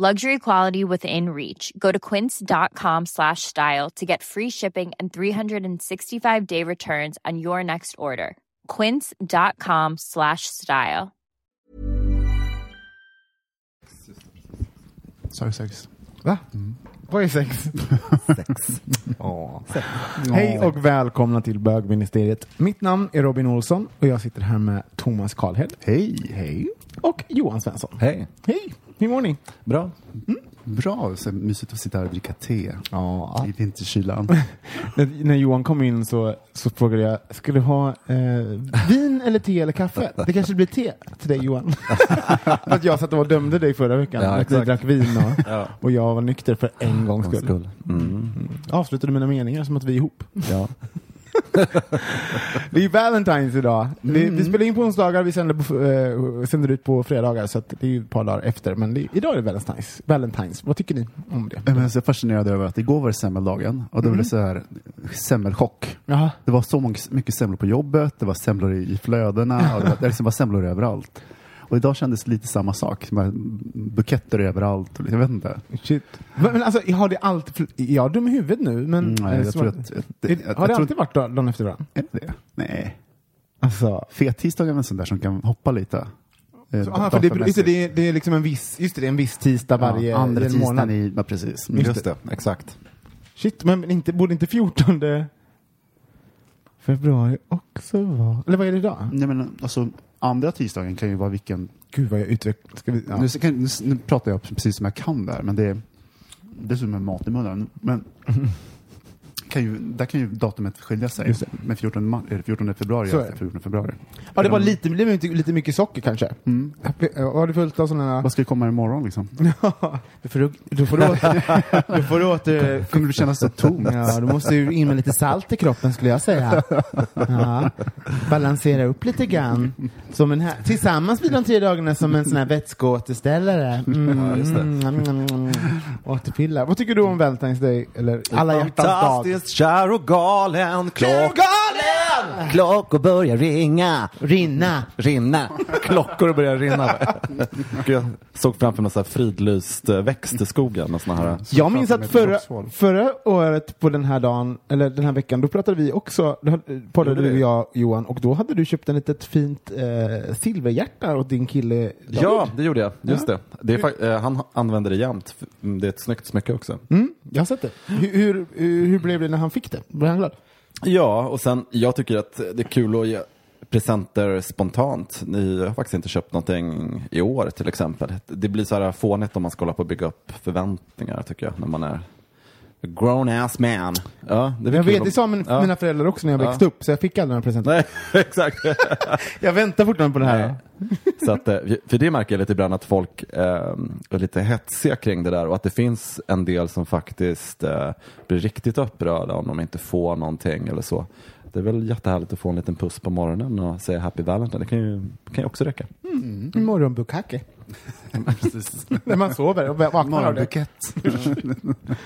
Luxury quality within reach. Go to quince.com slash style to get free shipping and 365 day returns on your next order. Quince.com slash style. Du sex? Va? Vad är sex? Sex. Hej och välkomna till bögministeriet. Mitt namn är Robin Olsson och jag sitter här med Thomas Karlhed. Hej. Hej. Och Johan Svensson. Hej. Hej. Hur mår ni? Bra. Bra. Så mysigt att sitta här och dricka te Ja. i vinterkylan. När, när Johan kom in så, så frågade jag, ska du ha eh, vin eller te eller kaffe? Det kanske blir te till dig Johan. att jag satt och dömde dig förra veckan. Ja, att exakt. drack vin och, Ja. och jag var nykter för en gångs skull. Skull. Mm. Avslutade mina meningar som att vi är ihop. Ja. Det är ju Valentine's idag. Vi, Mm. vi spelar in på onsdagar, vi sänder, på, eh, sänder ut på fredagar så att det är ju ett par dagar efter. Men det, idag är det Valentine's. Valentine's. Vad tycker ni om det? Men jag är så fascinerad över att igår var det semmeldagen och då var det så här semmelchock. Jaha. Det var så mycket semlor på jobbet, det var semlor i, i flödena och det, var, det liksom var semlor överallt. Och idag kändes det lite samma sak. Buketter överallt. Och, jag vet inte. Shit. Men, men alltså, har det alltid... Är jag dum i huvudet nu? Men, Mm, nej, jag så- tror att... Det, är, jag, har det alltid varit dag- dagen efter varandra? Är det det? Nej. Alltså, Fettisdag är väl en sån där som kan hoppa lite. Eh, så, aha, för det, just det, det, är, det är liksom en viss, just det, det är en viss tisdag varje ja, andra tisdagen månad. i, ja precis. Just Just, det. det. exakt. Shit, men inte, borde inte 14 februari också vara... Eller vad är det idag? Nej men alltså, andra tisdagen kan ju vara vilken... Gud vad jag utvecklar... Ja. Nu, nu, nu pratar jag precis som jag kan där, men det är dessutom med mat i munnen. Men kan ju, där kan ju datumet skilja sig. Med 14, mar- är det 14 februari, Så är det. 14 februari. Ja, det var lite, lite, lite mycket socker kanske. Mm. Var det fullt av sådana... Vad ska komma imorgon liksom? du får, du får åter... du får åter... Kommer du känna så tomt? Ja, du måste ju in med lite salt i kroppen skulle jag säga. Ja. Balansera upp lite grann. Som en här, tillsammans blir de tre dagarna som en sån här vätskeåterställare. Mm, Ja, just det. mm, mm, mm. Återpillar. Vad tycker du om Valentine's Day? Eller alla hjärtans dag? Fantastiskt kär och galen Klockan Galen! Klockor börjar ringa Rinna. Rinna Klockor börjar rinna Jag såg framför mig så här fridlyst eh, växt i skogen och såna här Jag minns att förra, förra året på den här dagen, eller den här veckan, då pratade vi också, då poddade du och jag Johan, och då hade du köpt en litet fint eh, silverhjärta åt din kille David. Ja, det gjorde jag. Just det. det är, eh, han använder det jämt. Det är ett snyggt smycke också. Mm, jag har sett det. Hur, hur, hur blev det när han fick det? Blev han glad? Ja, och sen jag tycker att det är kul att ge presenter spontant. Ni har faktiskt inte köpt någonting i år till exempel. Det blir så här fånigt om man ska hålla på och bygga upp förväntningar tycker jag, när man är grown ass man. Ja, det Jag vet, det sa min, ja. mina föräldrar också när jag Ja. växte upp, så jag fick aldrig några presenter. Nej, exakt. Jag väntar fortfarande på det här. Så att, eh, för det märker jag lite ibland att folk eh, är lite hetsiga kring det där och att det finns en del som faktiskt eh, blir riktigt upprörda om de inte får någonting eller så. Det är väl jättehärligt att få en liten puss på morgonen och säga happy valentine. Det kan ju, kan ju också räcka. Mm. Morgonbukake. Precis. när man sover och vaknar av det.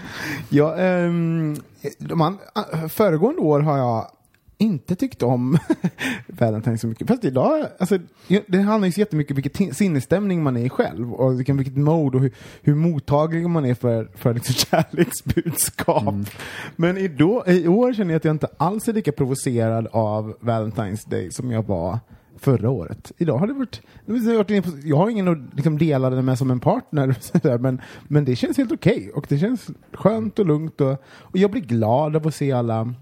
Ja, ehm, de an- a- föregående år har jag inte tyckt om Valentine så mycket. Fast idag, alltså, det handlar ju så jättemycket om vilken sinnesstämning man är i själv och vilken, vilket mode och hur, hur mottaglig man är för, för liksom kärleksbudskap. Men i, då, i år känner jag att jag inte alls är lika provocerad av Valentine's Day som jag var förra året. Idag har det varit, jag har ingen att liksom dela det med som en partner, där, men, men det känns helt okej och det känns skönt och lugnt och, och jag blir glad av att se alla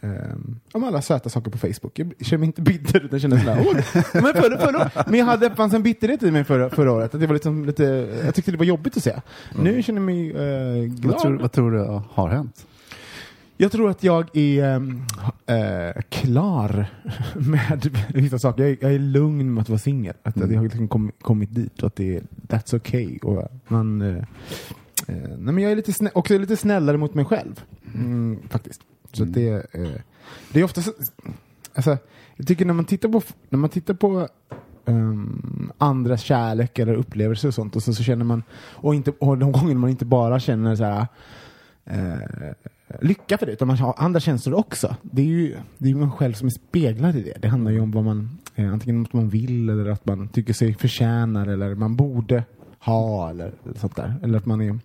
Um, om alla söta saker på Facebook. Jag känner mig inte bitter utan känner sådär, åh, men, förra, förra, men jag hade, fanns en bitterhet i mig förra, förra året. Att det var liksom lite, jag tyckte det var jobbigt att se. Nu känner jag mig uh, glad. Vad tror, vad tror du har hänt? Jag tror att jag är äh, klar med vissa saker. Jag är, jag är lugn med att vara singel. Att, mm. att jag har liksom kom, kommit dit och att det är that's okay. Och man, äh, nej men jag är lite snä också lite snällare mot mig själv. Mm, faktiskt. Så mm. det, äh, det är ofta så, alltså, jag tycker när man tittar på, när man tittar på um, andras kärlek eller upplevelser och sånt och så, så känner man, och, inte, och de gånger man inte bara känner så här eh, lycka för det, utan man har andra känslor också. Det är ju det är man själv som är speglad i det. Det handlar ju om vad man, eh, antingen att man vill eller att man tycker sig förtjänar eller man borde ha eller sånt där. Eller att man är,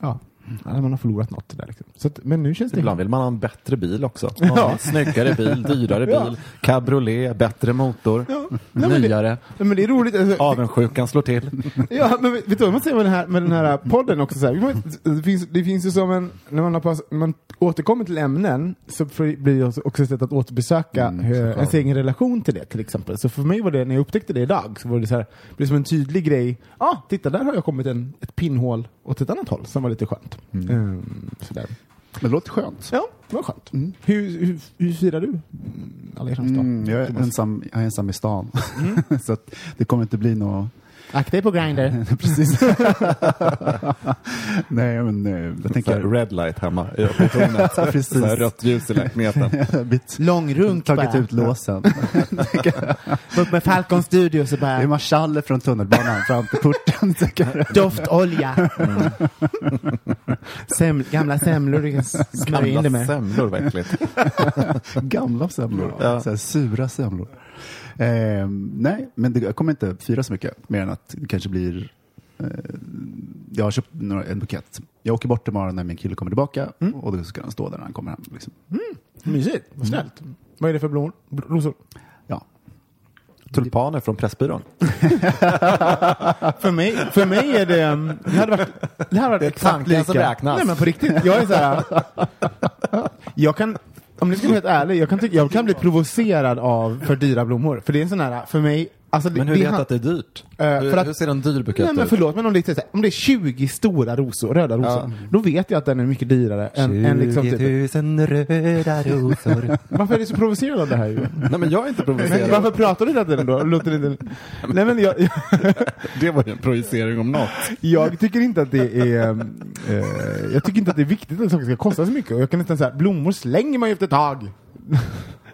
ja, Ja, man har förlorat något där. Liksom. Så att, men nu känns det... Ibland vill man ha en bättre bil också. Ja. Snyggare bil, dyrare bil, ja. cabriolet, bättre motor, ja. Nej, nyare. Men det, men det är roligt. Alltså, Avundsjukan slår till. ja, men vet du vad man säger med den här, med den här podden också? Så här, det, finns, det finns ju som en, när man, har pass, man återkommer till ämnen så blir det också ett sätt att återbesöka mm, ens egen relation till det till exempel. Så för mig var det, när jag upptäckte det idag, så var det så här, det blev som en tydlig grej. Ja, ah, titta där har jag kommit en, ett pinnhål åt ett annat håll som var lite skönt. Mm. Um, sådär. Men det låter skönt. Ja, det var skönt. Mm. Hur, hur, hur firar du alla hjärtans dag? Mm, jag, är ensam, jag är ensam i stan. Mm. så det kommer inte bli något Akta dig på Grindr. Precis. Nej, men eh, jag tänker... red light hemma på tornet. Precis. rött ljus i lägenheten. Långrunk bara. Tagit ut låsen. Upp med Falcon Studio så bara... Det är marschaller från tunnelbanan fram till porten. Doftolja. Mm. Sem, gamla semlor smörja in det med. Gamla semlor, verkligen. gamla semlor. Ja. Så här, sura semlor. Eh, nej, men det, kommer inte fira så mycket mer än att det kanske blir eh, jag har köpt några, en bukett. Jag åker bort imorgon när min kille kommer tillbaka mm. och då ska den stå där när han kommer hem. Liksom. Mm. Mysigt, vad snällt. Mm. Vad är det för blommor? Rosor? Ja. Tulpaner från Pressbyrån. för, mig, för mig är det... Um, det hade varit, det hade varit det är exakt lika. som räknas. Nej men på riktigt. Jag är så här... Jag kan om ni ska vara helt ärlig, jag kan, tycka, jag kan bli provocerad av för dyra blommor. För det är en sån här, för mig, Alltså, men hur vet du att det är dyrt? Uh, hur, att, hur, ser en dyr bukett nej, men förlåt, men om det, är, om det är 20 stora rosor, röda rosor, ja. då vet jag att den är mycket dyrare än, än liksom... 20 000 typ. röda rosor. varför är du så provocerad av det här? nej, men jag är inte provocerad. Men varför pratar du hela tiden då? Låter inte... nej, men jag, det var ju en projicering om något. jag tycker inte att det är... Uh, jag tycker inte att det är viktigt att saker ska kosta så mycket. Och jag kan inte säga blommor slänger man ju efter ett tag.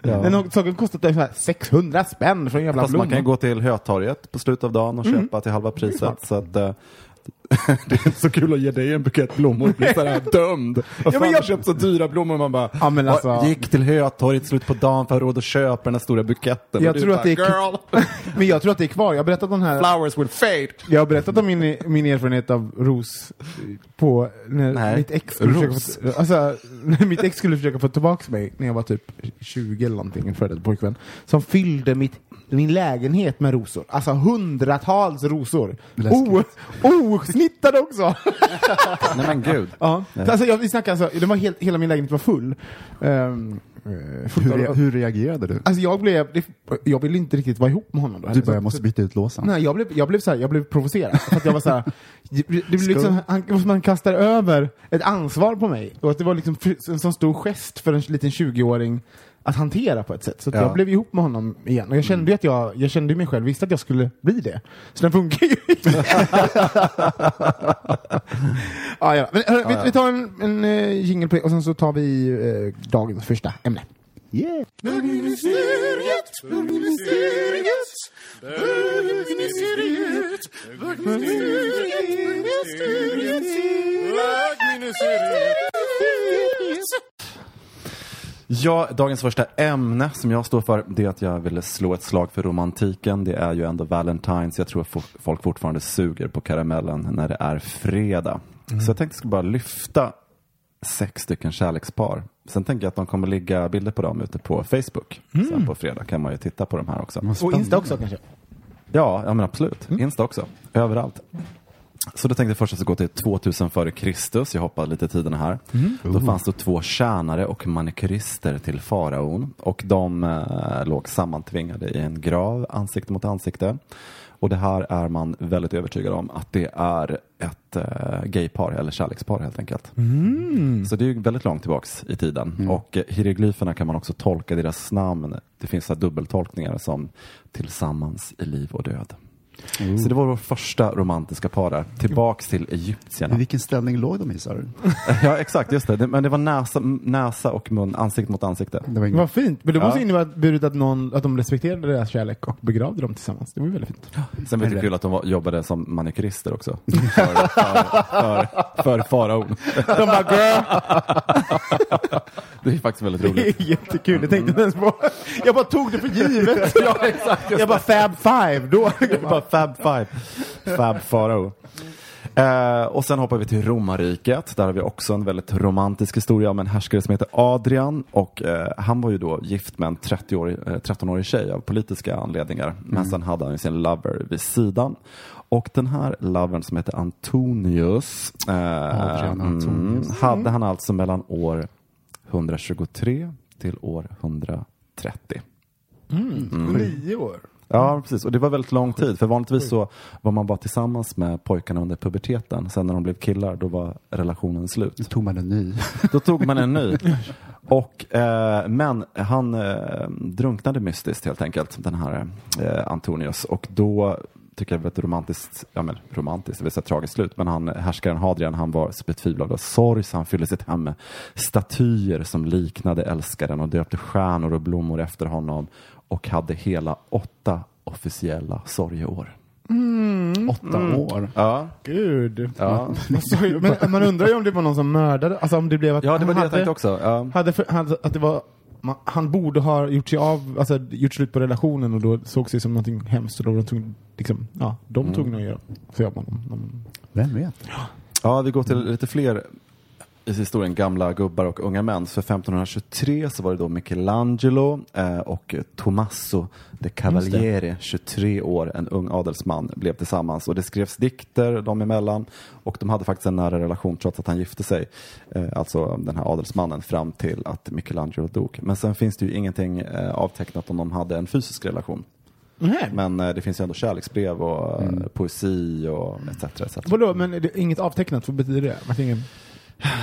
Ja. Den saken kostat 600 spänn för en jävla Fast blomma. man kan gå till Hötorget på slutet av dagen och mm. köpa till halva priset. Så att, uh, det är inte så kul att ge dig en bukett blommor och bli sådär dömd. Vad fan, ja, jag... köpt så dyra blommor man bara ja, men alltså... gick till Hötorget slut på dagen för att ha råd att köpa den här stora buketten. Jag tror att det är Girl. men jag tror att det är kvar. Jag har berättat om här... Flowers will fade. Jag har berättat om min, min erfarenhet av ros på när Nej. mitt ex skulle ros. försöka få, alltså, när mitt ex skulle försöka få tillbaka mig när jag var typ 20 eller någonting, en före pojkvän, som fyllde mitt min lägenhet med rosor. Alltså hundratals rosor. Osnittade också! Nej men gud. Ja. Alltså, jag, vi snackar alltså, det var helt, hela min lägenhet var full. Um, hur, hur, reagerade du? Alltså jag blev, jag ville inte riktigt vara ihop med honom då. Du bara, jag måste byta ut låsen. Nej, jag blev, jag blev, så här, jag blev provocerad. för att jag var så här, det blev liksom, han, man kastar över ett ansvar på mig. Och att det var liksom en sån stor gest för en liten 20-åring att hantera på ett sätt. Så ja. jag blev ihop med honom igen. Och jag kände ju att jag, jag kände mig själv, visste att jag skulle bli det. Så den funkar ju ah, ja. Men, hör, ah, vi, ja. vi, tar en, en uh, jingle på det och sen så tar vi uh, dagens första ämne. Yeah. Bögministeriet, bögministeriet, bögministeriet, bögministeriet, bögministeriet. Ja, dagens första ämne som jag står för det är att jag ville slå ett slag för romantiken. Det är ju ändå Valentine's. Jag tror att folk fortfarande suger på karamellen när det är fredag. Mm. Så jag tänkte att jag ska bara lyfta sex stycken kärlekspar. Sen tänker jag att de kommer ligga bilder på dem ute på Facebook. Sen på fredag kan man ju titta på de här också. Och Insta också kanske? Ja, ja men absolut. Insta också. Överallt. Så då tänkte jag först att jag gå till 2000 före Kristus. Jag hoppade lite i tiderna här. Då fanns det två tjänare och manikyrister till faraon. Och de eh, låg sammantvingade i en grav, ansikte mot ansikte. Och det här är man väldigt övertygad om att det är ett eh, gaypar eller kärlekspar helt enkelt. Så det är väldigt långt tillbaks i tiden. Och eh, hieroglyferna kan man också tolka deras namn. Det finns så dubbeltolkningar som tillsammans i liv och död. Så det var vår första romantiska par där. Tillbaks till I egyptierna. vilken ställning låg de i sa du? ja exakt, just det. Men det var näsa, näsa och mun, ansikte mot ansikte. Det var. Vad fint. Men det måste Ja. inneburit att, någon, att de respekterade deras kärlek och begravde dem tillsammans. Det var ju väldigt fint. Sen var det kul att de var, jobbade som manikyrister också. För, för, för, för faraon. De bara, girl, Det är faktiskt väldigt det roligt. är jättekul. Det tänkte jag ens på. Jag bara tog det för givet. ja, exakt. Jag bara, fab five. Då. Det var Fab Five. Fab Farao. Eh, och sen hoppar vi till romarriket. Där har vi också en väldigt romantisk historia om en härskare som heter Adrian. Och eh, han var ju då gift med en 30-årig, eh, 13-årig tjej av politiska anledningar. Men sen hade han ju sin lover vid sidan. Och den här lovern som heter Antonius. Eh, Adrian Antonius. Mm, hade han alltså mellan år 123 till år 130. Nio år. Ja, precis. Och det var väldigt lång tid. För vanligtvis så var man bara tillsammans med pojkarna under puberteten. Sen när de blev killar, då var relationen slut. Då tog man en ny. Då tog man en ny. Och, eh, men han eh, drunknade mystiskt helt enkelt, den här eh, Antonius. Och då tycker jag var ett romantiskt, ja men romantiskt, det vill säga tragiskt slut. Men han, härskaren Hadrian, han var så betvivlad av sorg så han fyllde sitt hem med statyer som liknade älskaren och döpte stjärnor och blommor efter honom och hade hela åtta officiella sorgeår. Åtta år. Ja, Gud. ja. Men man undrar ju om det var någon som mördade. Alltså om det blev att ja det var det jag tänkte också. Ja. Hade för, hade, att det var, han borde ha gjort sig av, alltså gjort slut på relationen och då såg sig som någonting hemskt och då var de tvungna, liksom, ja, de Mm. tvungna att göra sig av honom. De, Vem vet? Ja, vi går till lite fler i historien gamla gubbar och unga män. För 1523 så var det då Michelangelo eh, och Tommaso de Cavalieri, 23 år, en ung adelsman, blev tillsammans. Och det skrevs dikter dem emellan och de hade faktiskt en nära relation trots att han gifte sig. Eh, alltså den här adelsmannen fram till att Michelangelo dog. Men sen finns det ju ingenting eh, avtecknat om de hade en fysisk relation. Nej. Men eh, det finns ju ändå kärleksbrev och eh, poesi och etc. etc. Vadå, men är det inget avtecknat, vad betyder det? Ingen...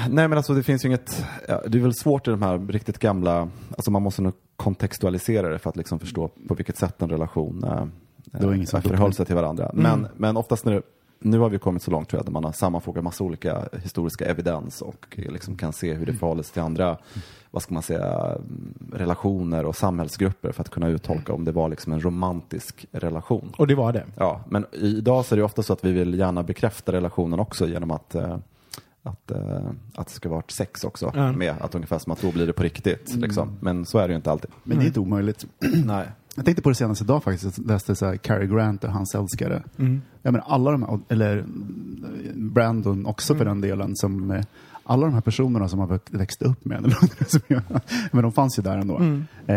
Nej men alltså det finns ju inget, ja, det är väl svårt i de här riktigt gamla, alltså man måste nog kontextualisera det för att liksom förstå på vilket sätt en relation eh, Det var ingen som eh, förhöll sig till varandra. Men, men oftast när det, nu har vi kommit så långt tror jag, där man har sammanfogat massa olika historiska evidens och liksom kan se hur det förhåller sig till andra, vad ska man säga, mm, relationer och samhällsgrupper för att kunna uttolka om det var liksom en romantisk relation. Och det var det. Ja, men idag så är det ofta så att vi vill gärna bekräfta relationen också genom att eh, att, eh, att det ska vara ett sex också Ja. med, att ungefär som att då blir det på riktigt. Liksom. Men så är det ju inte alltid. Men det är inte omöjligt. Nej. Jag tänkte på det senaste idag faktiskt. Jag läste så här, Cary Grant och hans älskare. Jag menar, alla de här, eller mm, Brandon också för den delen, som eh, alla de här personerna som har växt- upp med Men de fanns ju där ändå. Eh,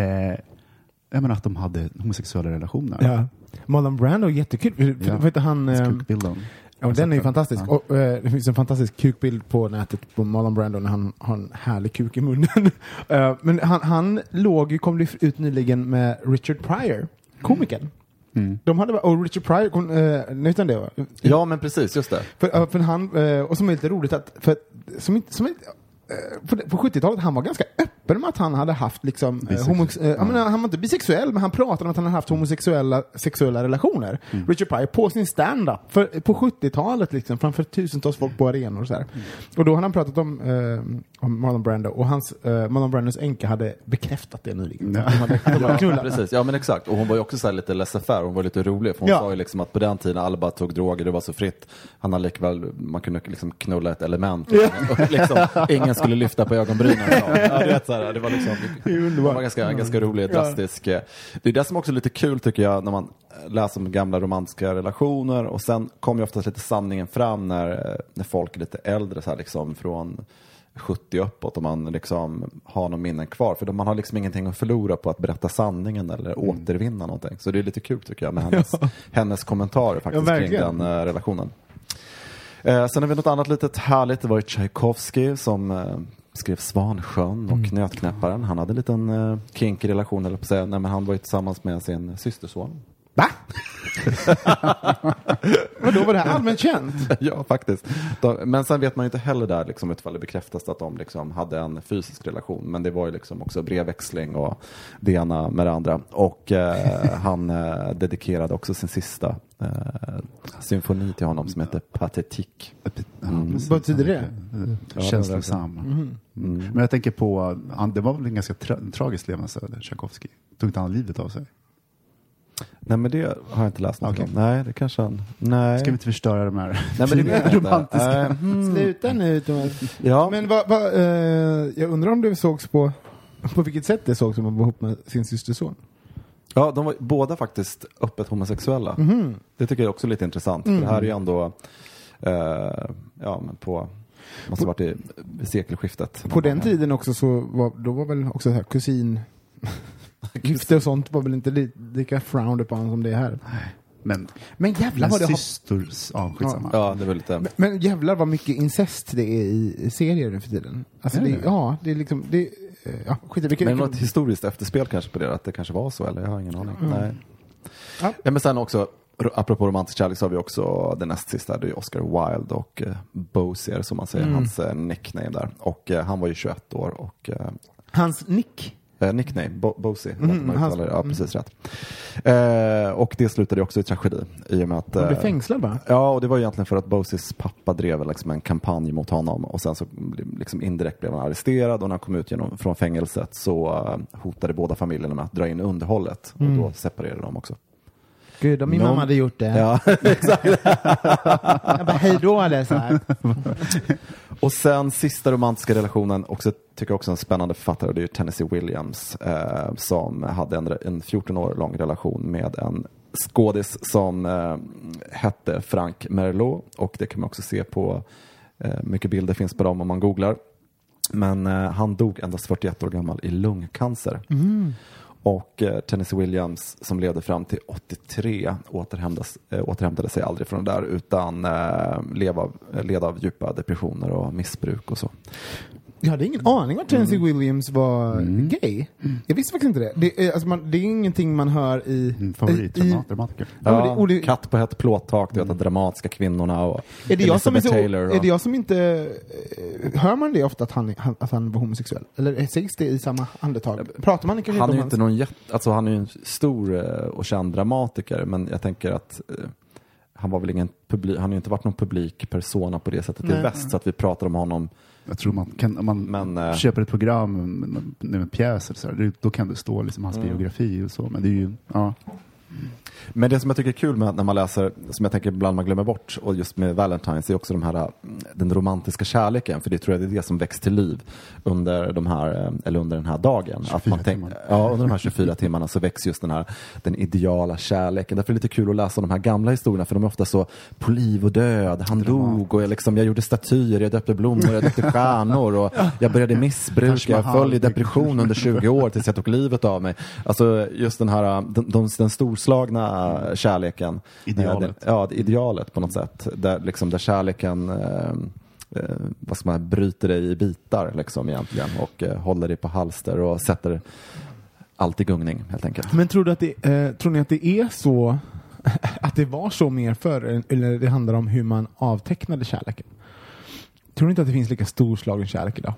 jag menar att de hade homosexuella relationer. Ja. Marlon Brando jättekul. För, för, Ja. Vad heter han? Kukbilden. Ja, den är ju fantastisk. Ja. Och, eh, det finns en fantastisk kukbild på nätet på Marlon Brando när han har en härlig kuk i munnen. Eh, men han, han låg ju, kom ut nyligen med Richard Pryor, komikern. Mm. De hade, och Richard Pryor, kom, eh, vem det var? Ja, men precis, just det. För, för han, eh, och som är lite roligt att, för, som som på, på 70-talet, han var ganska öppen med att han hade haft liksom, eh, homox, eh, jag menar, han var inte bisexuell, men han pratade om att han hade haft homosexuella sexuella relationer. Richard Pryor på sin stand-up, för, på 70-talet liksom, framför tusentals folk på arenor och så här. Och då hade han pratat om, eh, om Marlon Brando, och hans, eh, Marlon Brandos änka hade bekräftat det nyligen. Ja. De hade, knullat. Precis, ja men exakt. Och hon var ju också så lite laissez-faire, hon var lite rolig. För hon Ja. sa ju liksom att på den tiden alla bara tog droger, det var så fritt. Han hade likväl, man kunde liksom knulla ett element. Och liksom, ingen skulle lyfta på ögonbrynen. Ja, vet, så här, det var liksom, det var ganska, ganska rolig, drastisk. eh. Det är det som också är lite kul tycker jag, när man läser om gamla romantiska relationer. Och sen kommer ju oftast lite sanningen fram när, eh, när folk är lite äldre, så här, liksom från 70 uppåt om man liksom har någon minnen kvar. För man har liksom ingenting att förlora på att berätta sanningen eller Mm. återvinna någonting. Så det är lite kul tycker jag med hennes, hennes kommentarer faktiskt Ja, kring den eh, relationen. Eh, sen har vi något annat litet härligt. Det var ju Tchaikovsky som eh, skrev Svansjön och Mm. Nötknäpparen. Han hade en liten eh, kinky relation, eller på att säga. Nej, men han var ju tillsammans med sin systerson. Va? Vadå, var det här allmänt känt? ja, faktiskt. De, men sen vet man ju inte heller där liksom, ifall det bekräftas att de liksom, hade en fysisk relation. Men det var ju liksom också brevväxling och det ena med det andra. Och eh, han eh, dedikerade också sin sista eh, symfoni till honom som heter. Ja, precis. Vad betyder det? Ja, Känslosam. Mm. Men jag tänker på, han, det var väl en ganska tra tragisk levnadsöde, Tchaikovsky. Tog inte han livet av sig? Nej, men det har jag inte läst något Okej. om. Nej, det kanske han... Nej. Ska vi inte förstöra de här Nej, men det romantiska... Eh, hmm. Sluta nu Thomas. Ja, Men vad, vad, eh, jag undrar om det sågs på, på vilket sätt det sågs om man var ihop med sin systerson? Ja, de var båda faktiskt öppet homosexuella. Mhm. Det tycker jag också är lite intressant. För det här är ju ändå eh, ja, men på, måste ha varit i, i sekelskiftet. På den tiden också så var, då var väl också så här kusin Gifte och sånt var väl inte li, lika frowned upon som det är här. Men, Men jävlar vad det har... systers... Ja, skitsamma. Ja, det var lite... Men, men jävlar vad mycket incest det är i, serier nu för tiden. Alltså Är det, det? ja, det är liksom... Det, eh, ja, skit vilket... Men något historiskt efterspel kanske på det, att det kanske var så, eller jag har ingen aning. Nej. Ja. Ja, men sen också, apropå romantisk kärlek så har vi också det näst sista, det är Oscar Wilde och eh, Bozier som man säger, hans eh, nickname där. Och eh, han var ju 21 år och eh, Hans nick. Eh, nickname, Bo Bosie. Uttalar det. Ja, precis rätt. Eh, och det slutade också i tragedi. I och med att, Han blev eh, fängslad va? Ja, och det var egentligen för att Bosies pappa drev liksom en kampanj mot honom och sen så liksom indirekt blev han arresterad och när han kom ut genom, från fängelset så eh, hotade båda familjerna med att dra in underhållet och då separerade de också. Gud, om min Någon- mamma hade gjort det. Ja, Jag bara, hej då eller så här. Och sen sista romantiska relationen, också, tycker jag också en spännande författare, det är ju Tennessee Williams eh, som hade en, en 14 år lång relation med en skådis som eh, hette Frank Merlot och det kan man också se på, eh, mycket bilder finns på dem om man googlar. Men eh, han dog endast 41 år gammal i lungcancer. Och eh, Tennessee Williams som levde fram till 83 eh, återhämtade sig aldrig från det där utan eh, led av, led av djupa depressioner och missbruk och så. Jag hade ingen aning att Tennessee Williams var gay. Jag visste faktiskt inte det. Det är, alltså man, det är ingenting man hör i... I, i favoritdramatiker. Ja, det- Katt på ett plåttak, du vet, de dramatiska kvinnorna och är det, jag som är, så, Taylor. Och, är det jag som inte... eh, Hör man det ofta att han, är- han, att han var homosexuell? Eller sägs det i samma andetag? Pratar man kanske han är om hans... inte någon jätte, alltså han är ju en stor eh, och känd dramatiker men jag tänker att eh, han var väl ingen publik, han har ju inte varit någon publik persona på det sättet i Nej. väst så att vi pratar om honom Jag tror man kan, om man Men, eh, köper ett program med, med en pjäs eller så, här, då kan det stå liksom hans Mm. biografi och så. Men det är ju, ja. Men det som jag tycker är kul med när man läser, som jag tänker ibland man glömmer bort, och just med Valentine's, är också de här, den romantiska kärleken. För det tror jag det är det som väcks till liv under, de här, eller under den här dagen. 24 tänk- timmar. ja, under de här 24 timmarna så väcks just den här den ideala kärleken. Därför är det lite kul att läsa de här gamla historierna, för de är ofta så på liv och död. Han dog och jag, liksom, jag gjorde statyer, jag döpte blommor, jag döpte stjärnor och jag började missbruka. Jag föll i depression under 20 år tills jag tog livet av mig. Alltså just den här, den, den, den storslagna kärleken. Idealet. Eh, Ja, idealet på något sätt. Där, liksom, där kärleken eh, eh, vad ska man, bryter dig i bitar liksom egentligen och eh, håller dig på halster och sätter allt i gungning helt enkelt. Men tror, du att det, eh, tror ni att det är så, att det var så mer förr, eller det handlar om hur man avtecknade kärleken? Tror ni inte att det finns lika storslagen kärlek idag?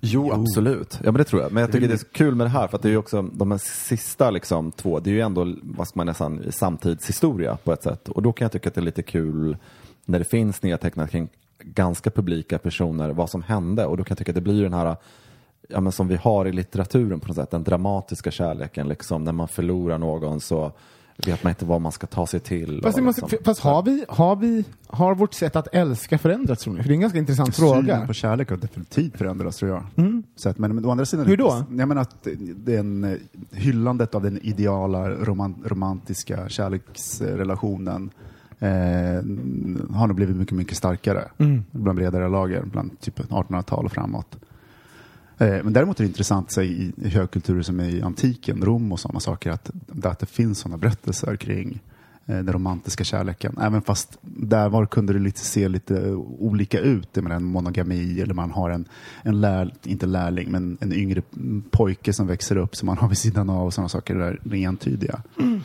Jo, absolut. Ja, men det tror jag. Men jag tycker det är så kul med det här för att det är ju också de här sista liksom, två, det är ju ändå, vad ska man nästan, samtidshistoria på ett sätt. Och då kan jag tycka att det är lite kul när det finns nedtecknat kring ganska publika personer vad som hände och då kan jag tycka att det blir den här Ja, men som vi har i litteraturen på något sätt, den dramatiska kärleken, liksom, när man förlorar någon så vet man inte vad man ska ta sig till. Fast, måste, liksom- fast har, vi, har, vi, har vårt sätt att älska förändrats tror ni? För det är en ganska intressant Synen fråga. på kärlek har definitivt förändrats tror jag. Så att, men, men å andra sidan... Hur då? Jag menar att den, eh, hyllandet av den ideala roman, romantiska kärleksrelationen eh, har nog blivit mycket, mycket starkare bland bredare lager, bland typ 1800-tal och framåt. Eh, men däremot är det intressant i, högkulturer som är i antiken, Rom och sådana saker, att, att det finns sådana berättelser kring eh, den romantiska kärleken. Även fast där var kunde det lite, se lite eh, olika ut. Det med en monogami eller man har en, en lär, inte lärling, men en yngre pojke som växer upp som man har vid sidan av och sådana saker där är entydiga. Mm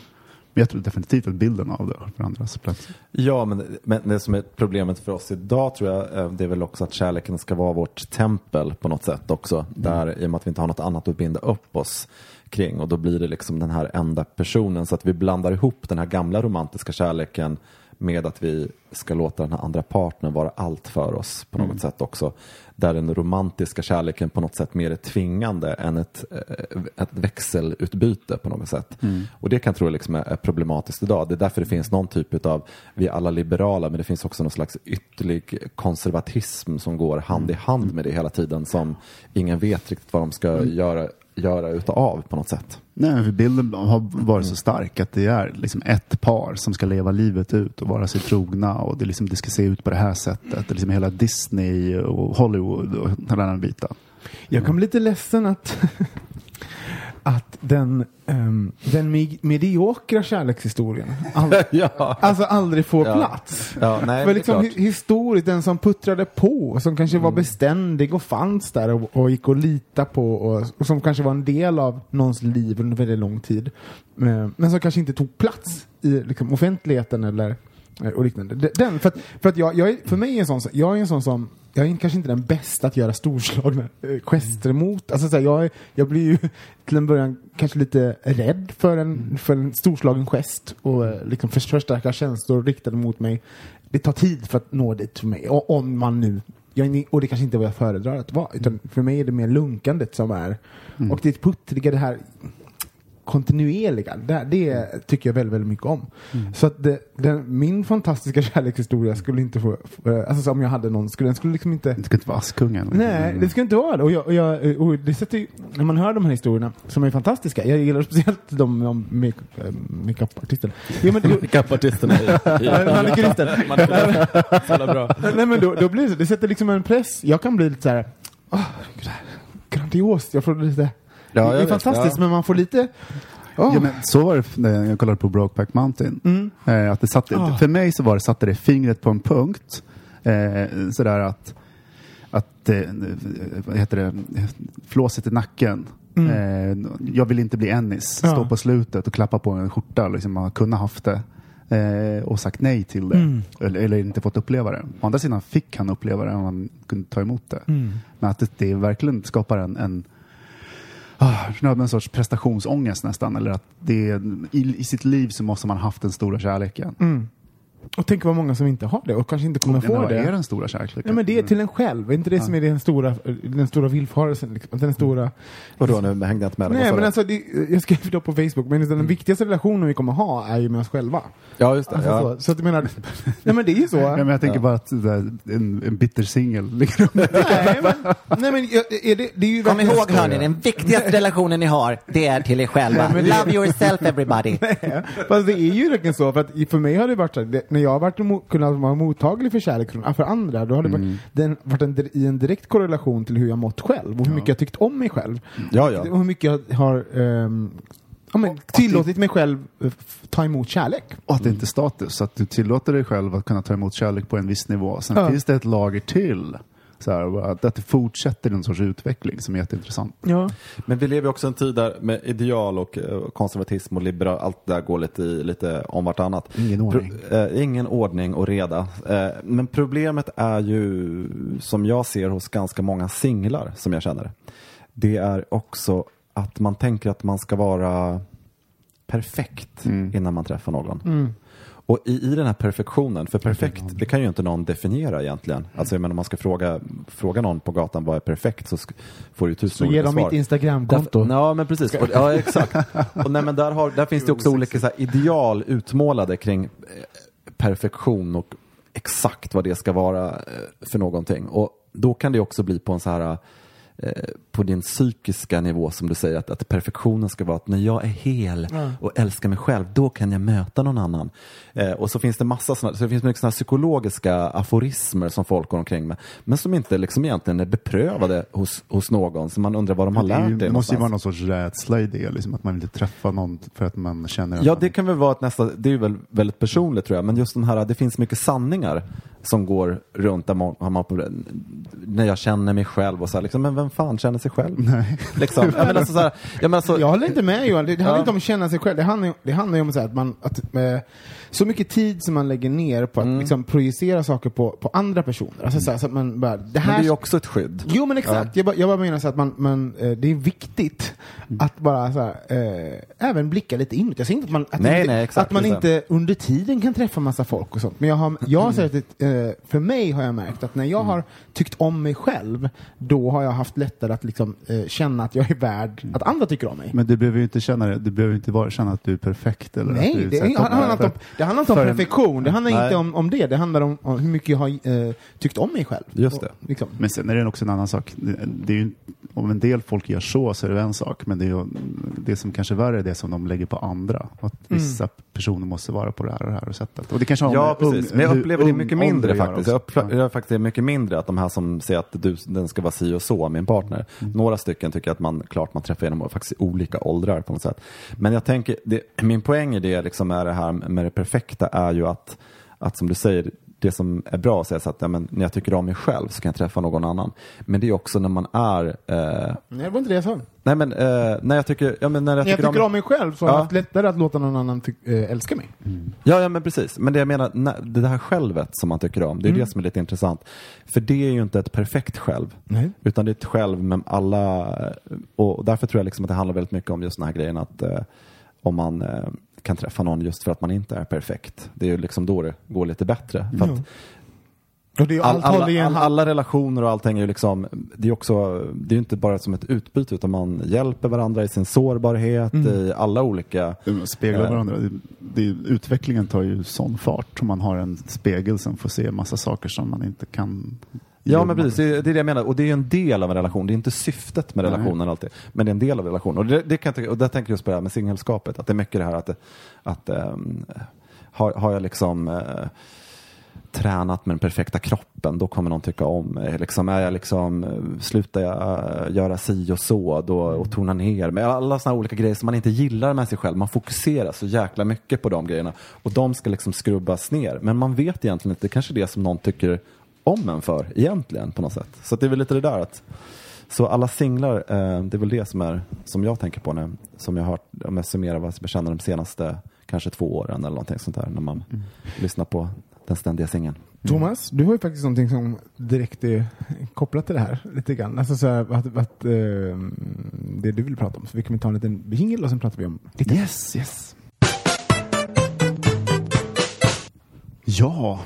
jag tror definitivt att bilden av det har förändrats plötsligt. Ja, men, men det som är problemet för oss idag tror jag, eh, det är väl också att kärleken ska vara vårt tempel på något sätt också. Där, I och med att vi inte har något annat att binda upp oss kring och då blir det liksom den här enda personen så att vi blandar ihop den här gamla romantiska kärleken med att vi ska låta den här andra partnern vara allt för oss på något sätt också. Där den romantiska kärleken på något sätt mer är tvingande än ett, eh, ett växelutbyte på något sätt. Och det kan jag tro liksom är problematiskt idag. Det är därför det finns någon typ av, vi är alla liberala men det finns också någon slags ytterlig konservatism som går hand i hand med det hela tiden som ingen vet riktigt vad de ska göra, göra utav på något sätt. Nej, för bilden har varit så stark att det är liksom ett par som ska leva livet ut och vara sig trogna och det, liksom, det ska se ut på det här sättet. Det är liksom hela Disney och Hollywood och den biten. Jag bli lite ledsen att, att den, um, den me- mediokra kärlekshistorien all, Ja. alltså aldrig får Ja. plats. Ja, nej, För liksom hi- historiskt, den som puttrade på, som kanske Mm. var beständig och fanns där och, och gick att lita på och, och som kanske var en del av någons liv under väldigt lång tid. Eh, Men som kanske inte tog plats i liksom, offentligheten eller och liknande. De- Den, för att, för att jag, jag är, för mig är en sån, jag är en sån som jag är kanske inte den bästa att göra storslagna eh, gester mot. Alltså, så här, jag, är- jag blir ju till en början kanske lite rädd för en, för en storslagen gest och eh, liksom för- förstärka känslor riktade mot mig. Det tar tid för att nå dit för mig. Och, om man nu jag, är- och det kanske inte är vad jag föredrar att vara. Utan för mig är det mer lunkandet som är. Och det puttriga, det här kontinuerliga, det, det tycker jag väldigt, väldigt mycket om. Så att det, den, min fantastiska kärlekshistoria skulle inte få, alltså så om jag hade någon, skulle den skulle liksom inte Det ska inte vara Askungen. Nej, det ska inte vara det. Och, jag, och, jag, och det sätter ju, när man hör de här historierna som är fantastiska, jag gillar speciellt de om make- eh, makeup-artisterna. Makeupartisterna bra. Nej men då, då blir det det sätter liksom en press. Jag kan bli lite så här, åh, gud, det här är grandiost. Jag får lite, Ja, det är vet, fantastiskt ja. men man får lite, åh. Ja, men så var det när jag kollade på Brokeback Mountain. Mm. Eh, att det satte, Ah. För mig så var det, satte det fingret på en punkt. Eh, sådär att, att eh, vad heter det, flåset i nacken. Eh, jag vill inte bli Ennis. Mm. Ja. Stå på slutet och klappa på en skjorta. Liksom, man kunde haft det. Eh, och sagt nej till det. Mm. Eller, eller inte fått uppleva det. Å andra sidan fick han uppleva det om han kunde ta emot det. Mm. Men att det, det verkligen skapar en, en Ah, en sorts prestationsångest nästan. Eller att det är, i, i sitt liv så måste man haft den stora kärleken. Mm. Och tänk vad många som inte har det och kanske inte kommer Men få vad det. är den stora kärleken? Nej men det är till en själv, är inte det som är den stora, den stora villfarelsen? Liksom. Den stora... Vadå, nu hängde jag inte med. Nej Vad men du? alltså, det, jag skrev det på Facebook, men den viktigaste relationen vi kommer ha är ju med oss själva. Ja, just det. Alltså, ja. så, så att jag menar, nej men det är ju så. Ja, men jag tänker bara att där, en, en bitter singel ligger under. nej men, nej, är det, det är ju Kom ihåg hörni, den viktigaste relationen ni har, det är till er själva. Love yourself everybody. Fast det är ju verkligen så, för att för mig har det varit så här, när jag har varit kunnat vara mottaglig för kärlek från, för andra, då har det varit, den, varit en, i en direkt korrelation till hur jag mått själv och hur mycket jag tyckt om mig själv. Ja, ja. Och hur mycket jag har ehm, ja, men, tillåtit mig själv eh, ta emot kärlek. Och att det inte är status. Att du tillåter dig själv att kunna ta emot kärlek på en viss nivå. Sen Ja. finns det ett lager till. Så här, att, att det fortsätter en sorts utveckling som är jätteintressant. Ja. Men vi lever ju också i en tid där med ideal och eh, konservatism och liberal, allt det där går lite, i, lite om vartannat. Ingen ordning. Pro, eh, ingen ordning och reda. Eh, men problemet är ju, som jag ser hos ganska många singlar som jag känner, det är också att man tänker att man ska vara perfekt innan man träffar någon. Och i, i den här perfektionen, för perfekt, det kan ju inte någon definiera egentligen. Alltså jag menar, om man ska fråga, fråga någon på gatan vad är perfekt så får du tusen Så ge olika dem svar. mitt Instagramkonto. Ja, men precis. Och, ja, exakt. Och, nej, men där, har, där finns det också olika så här, ideal utmålade kring eh, perfektion och exakt vad det ska vara eh, för någonting. Och då kan det också bli på en så här eh, på din psykiska nivå som du säger att, att perfektionen ska vara att när jag är hel och älskar mig själv då kan jag möta någon annan. Eh, och så finns det massa såna, så det finns mycket såna psykologiska aforismer som folk går omkring med men som inte liksom egentligen är beprövade hos, hos någon så man undrar vad de har lärt ju, det måste ju vara någon sorts rädsla i det, liksom, att man vill inte träffa någon för att man känner att Ja, man... det kan väl vara ett nästa, det är väl väldigt personligt tror jag, men just den här, det finns mycket sanningar som går runt där man, man på, när jag känner mig själv och så här, liksom, men vem fan känner sig själv? Nej. Liksom, jag menar, så här, jag menar, så, Jag håller inte med Johan, det, det handlar Ja. inte om att känna sig själv, det handlar, det handlar ju om så här att man, att, eh, så mycket tid som man lägger ner på att Mm. liksom, projicera saker på, på andra personer. Alltså, så, här, så att man bara, det men här det är ju också ett skydd. Jo men exakt, jag, bara, jag bara menar så att man, man, eh, det är viktigt Mm. att bara så eh, även blicka lite inåt. Jag säger inte att man, att Nej, inte, nej, exakt, att man inte under tiden kan träffa massa folk och sånt. Men jag har, jag har sett att, eh, för mig har jag märkt att när jag Mm. har tyckt om mig själv, då har jag haft lättare att liksom, eh, känna att jag är värd Mm. att andra tycker om mig. Men du behöver ju inte känna det, du behöver inte bara känna att du är perfekt. Eller att Nej, du är det, är- handlar om, det handlar inte om för en- perfektion, det handlar Nej. inte om, om det, det handlar om, om hur mycket jag har eh, tyckt om mig själv. Just det. Och, liksom. Men sen är det också en annan sak. Det, det är ju, om en del folk gör så, så är det en sak. Men det, är ju, det som kanske är värre är det som de lägger på andra. Att vissa personer måste vara på det här och det här sättet. Och det kanske har Ja, precis. ung- Men jag upplever det mycket mindre faktiskt. Jag upplever faktiskt det mycket mindre att de här som säger att du, den ska vara si och så, min partner. Några stycken tycker att man, klart man träffar genom faktiskt olika åldrar på något sätt. Men jag tänker, det, min poäng i det liksom är det här med det perfekta är ju att, att som du säger, det som är bra att säga så att ja, men när jag tycker om mig själv så kan jag träffa någon annan. Men det är också när man är eh, Nej, det var inte det jag sa. Nej men eh, när jag tycker, ja, men när jag När jag tycker, tycker om mig själv så har Ja. jag haft lättare att låta någon annan eh, älska mig. Ja, ja men precis. Men det jag menar, när, det här självet som man tycker om, det är det som är lite intressant. För det är ju inte ett perfekt själv. Nej. Utan det är ett själv med alla, och därför tror jag liksom att det handlar väldigt mycket om just den här grejen att eh, om man eh, kan träffa någon just för att man inte är perfekt. Det är ju liksom då det går lite bättre. För att Och det är ju all, alla, håller i en all, hand. alla relationer och allting är ju liksom, det är också, det är ju inte bara som ett utbyte utan man hjälper varandra i sin sårbarhet, i alla olika De speglar Eh. varandra. Det, det, utvecklingen tar ju sån fart om man har en spegel som får se massa saker som man inte kan Ja men precis, det är det är det jag menar. Och det är ju en del av en relation. Det är inte syftet med Nej. relationen alltid. Men det är en del av relationen. Och, det, det kan jag och där tänker jag just på det här med singelskapet. Att det är mycket det här att, att ähm, har, har jag liksom äh, tränat med den perfekta kroppen, då kommer någon tycka om mig. Liksom, är jag liksom, eh, slutar jag äh, göra si och så då, och tona ner mig. Alla sådana olika grejer som man inte gillar med sig själv. Man fokuserar så jäkla mycket på de grejerna. Och de ska liksom skrubbas ner. Men man vet egentligen inte, det kanske är det som någon tycker om en för egentligen på något sätt. Så att det är väl lite det där att så alla singlar, eh, det är väl det som, är, som jag tänker på nu, som jag har hört, om jag summerar vad jag känner de senaste kanske två åren eller någonting sånt där, när man lyssnar på den ständiga singeln. Thomas, du har ju faktiskt någonting som direkt är kopplat till det här lite grann. Alltså så här, att, att, eh, det du vill prata om. Så vi kan ta en liten jingle och sen pratar vi om lite. Yes, yes. Ja,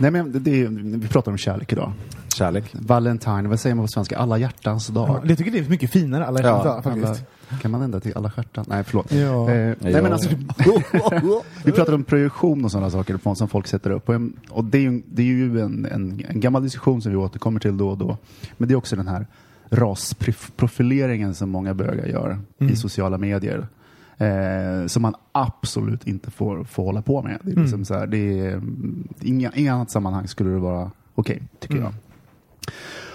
nej men det, det, vi pratar om kärlek idag. Kärlek. Valentine, vad säger man på svenska? Alla hjärtans dag. Ja, jag tycker det är mycket finare alla Ja, ja, faktiskt. Alla, kan man ändra till alla stjärtan? Nej, förlåt. Ja. Eh, nej, Ja. men alltså, vi pratar om projektion och sådana saker som folk sätter upp. Och, och det är ju, det är ju en, en, en gammal diskussion som vi återkommer till då och då. Men det är också den här rasprofileringen som många bögar gör i sociala medier. Eh, som man absolut inte får, får hålla på med. Det är liksom så här, det är, mm, inga, inga annat sammanhang skulle det vara okej, tycker jag.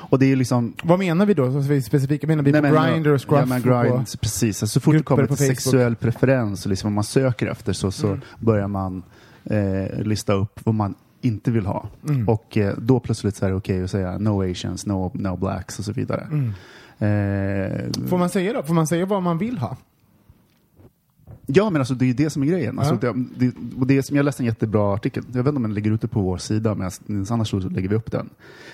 Och det är liksom Vad menar vi då? Så vi specifika menar vi Nej, på Grindr och Scruff? Ja, men grind, precis. Alltså, så fort det kommer till sexuell preferens och liksom vad man söker efter så, så börjar man eh, lista upp vad man inte vill ha. Och eh, då plötsligt så är det okej att säga no asians, no, no blacks och så vidare. Eh, Får man säga då? Får man säga vad man vill ha? Ja, men alltså det är ju det som är grejen. Alltså, Ja. det, det, och det som jag läste en jättebra artikel, jag vet inte om den ligger ute på vår sida, men annars så lägger vi upp den.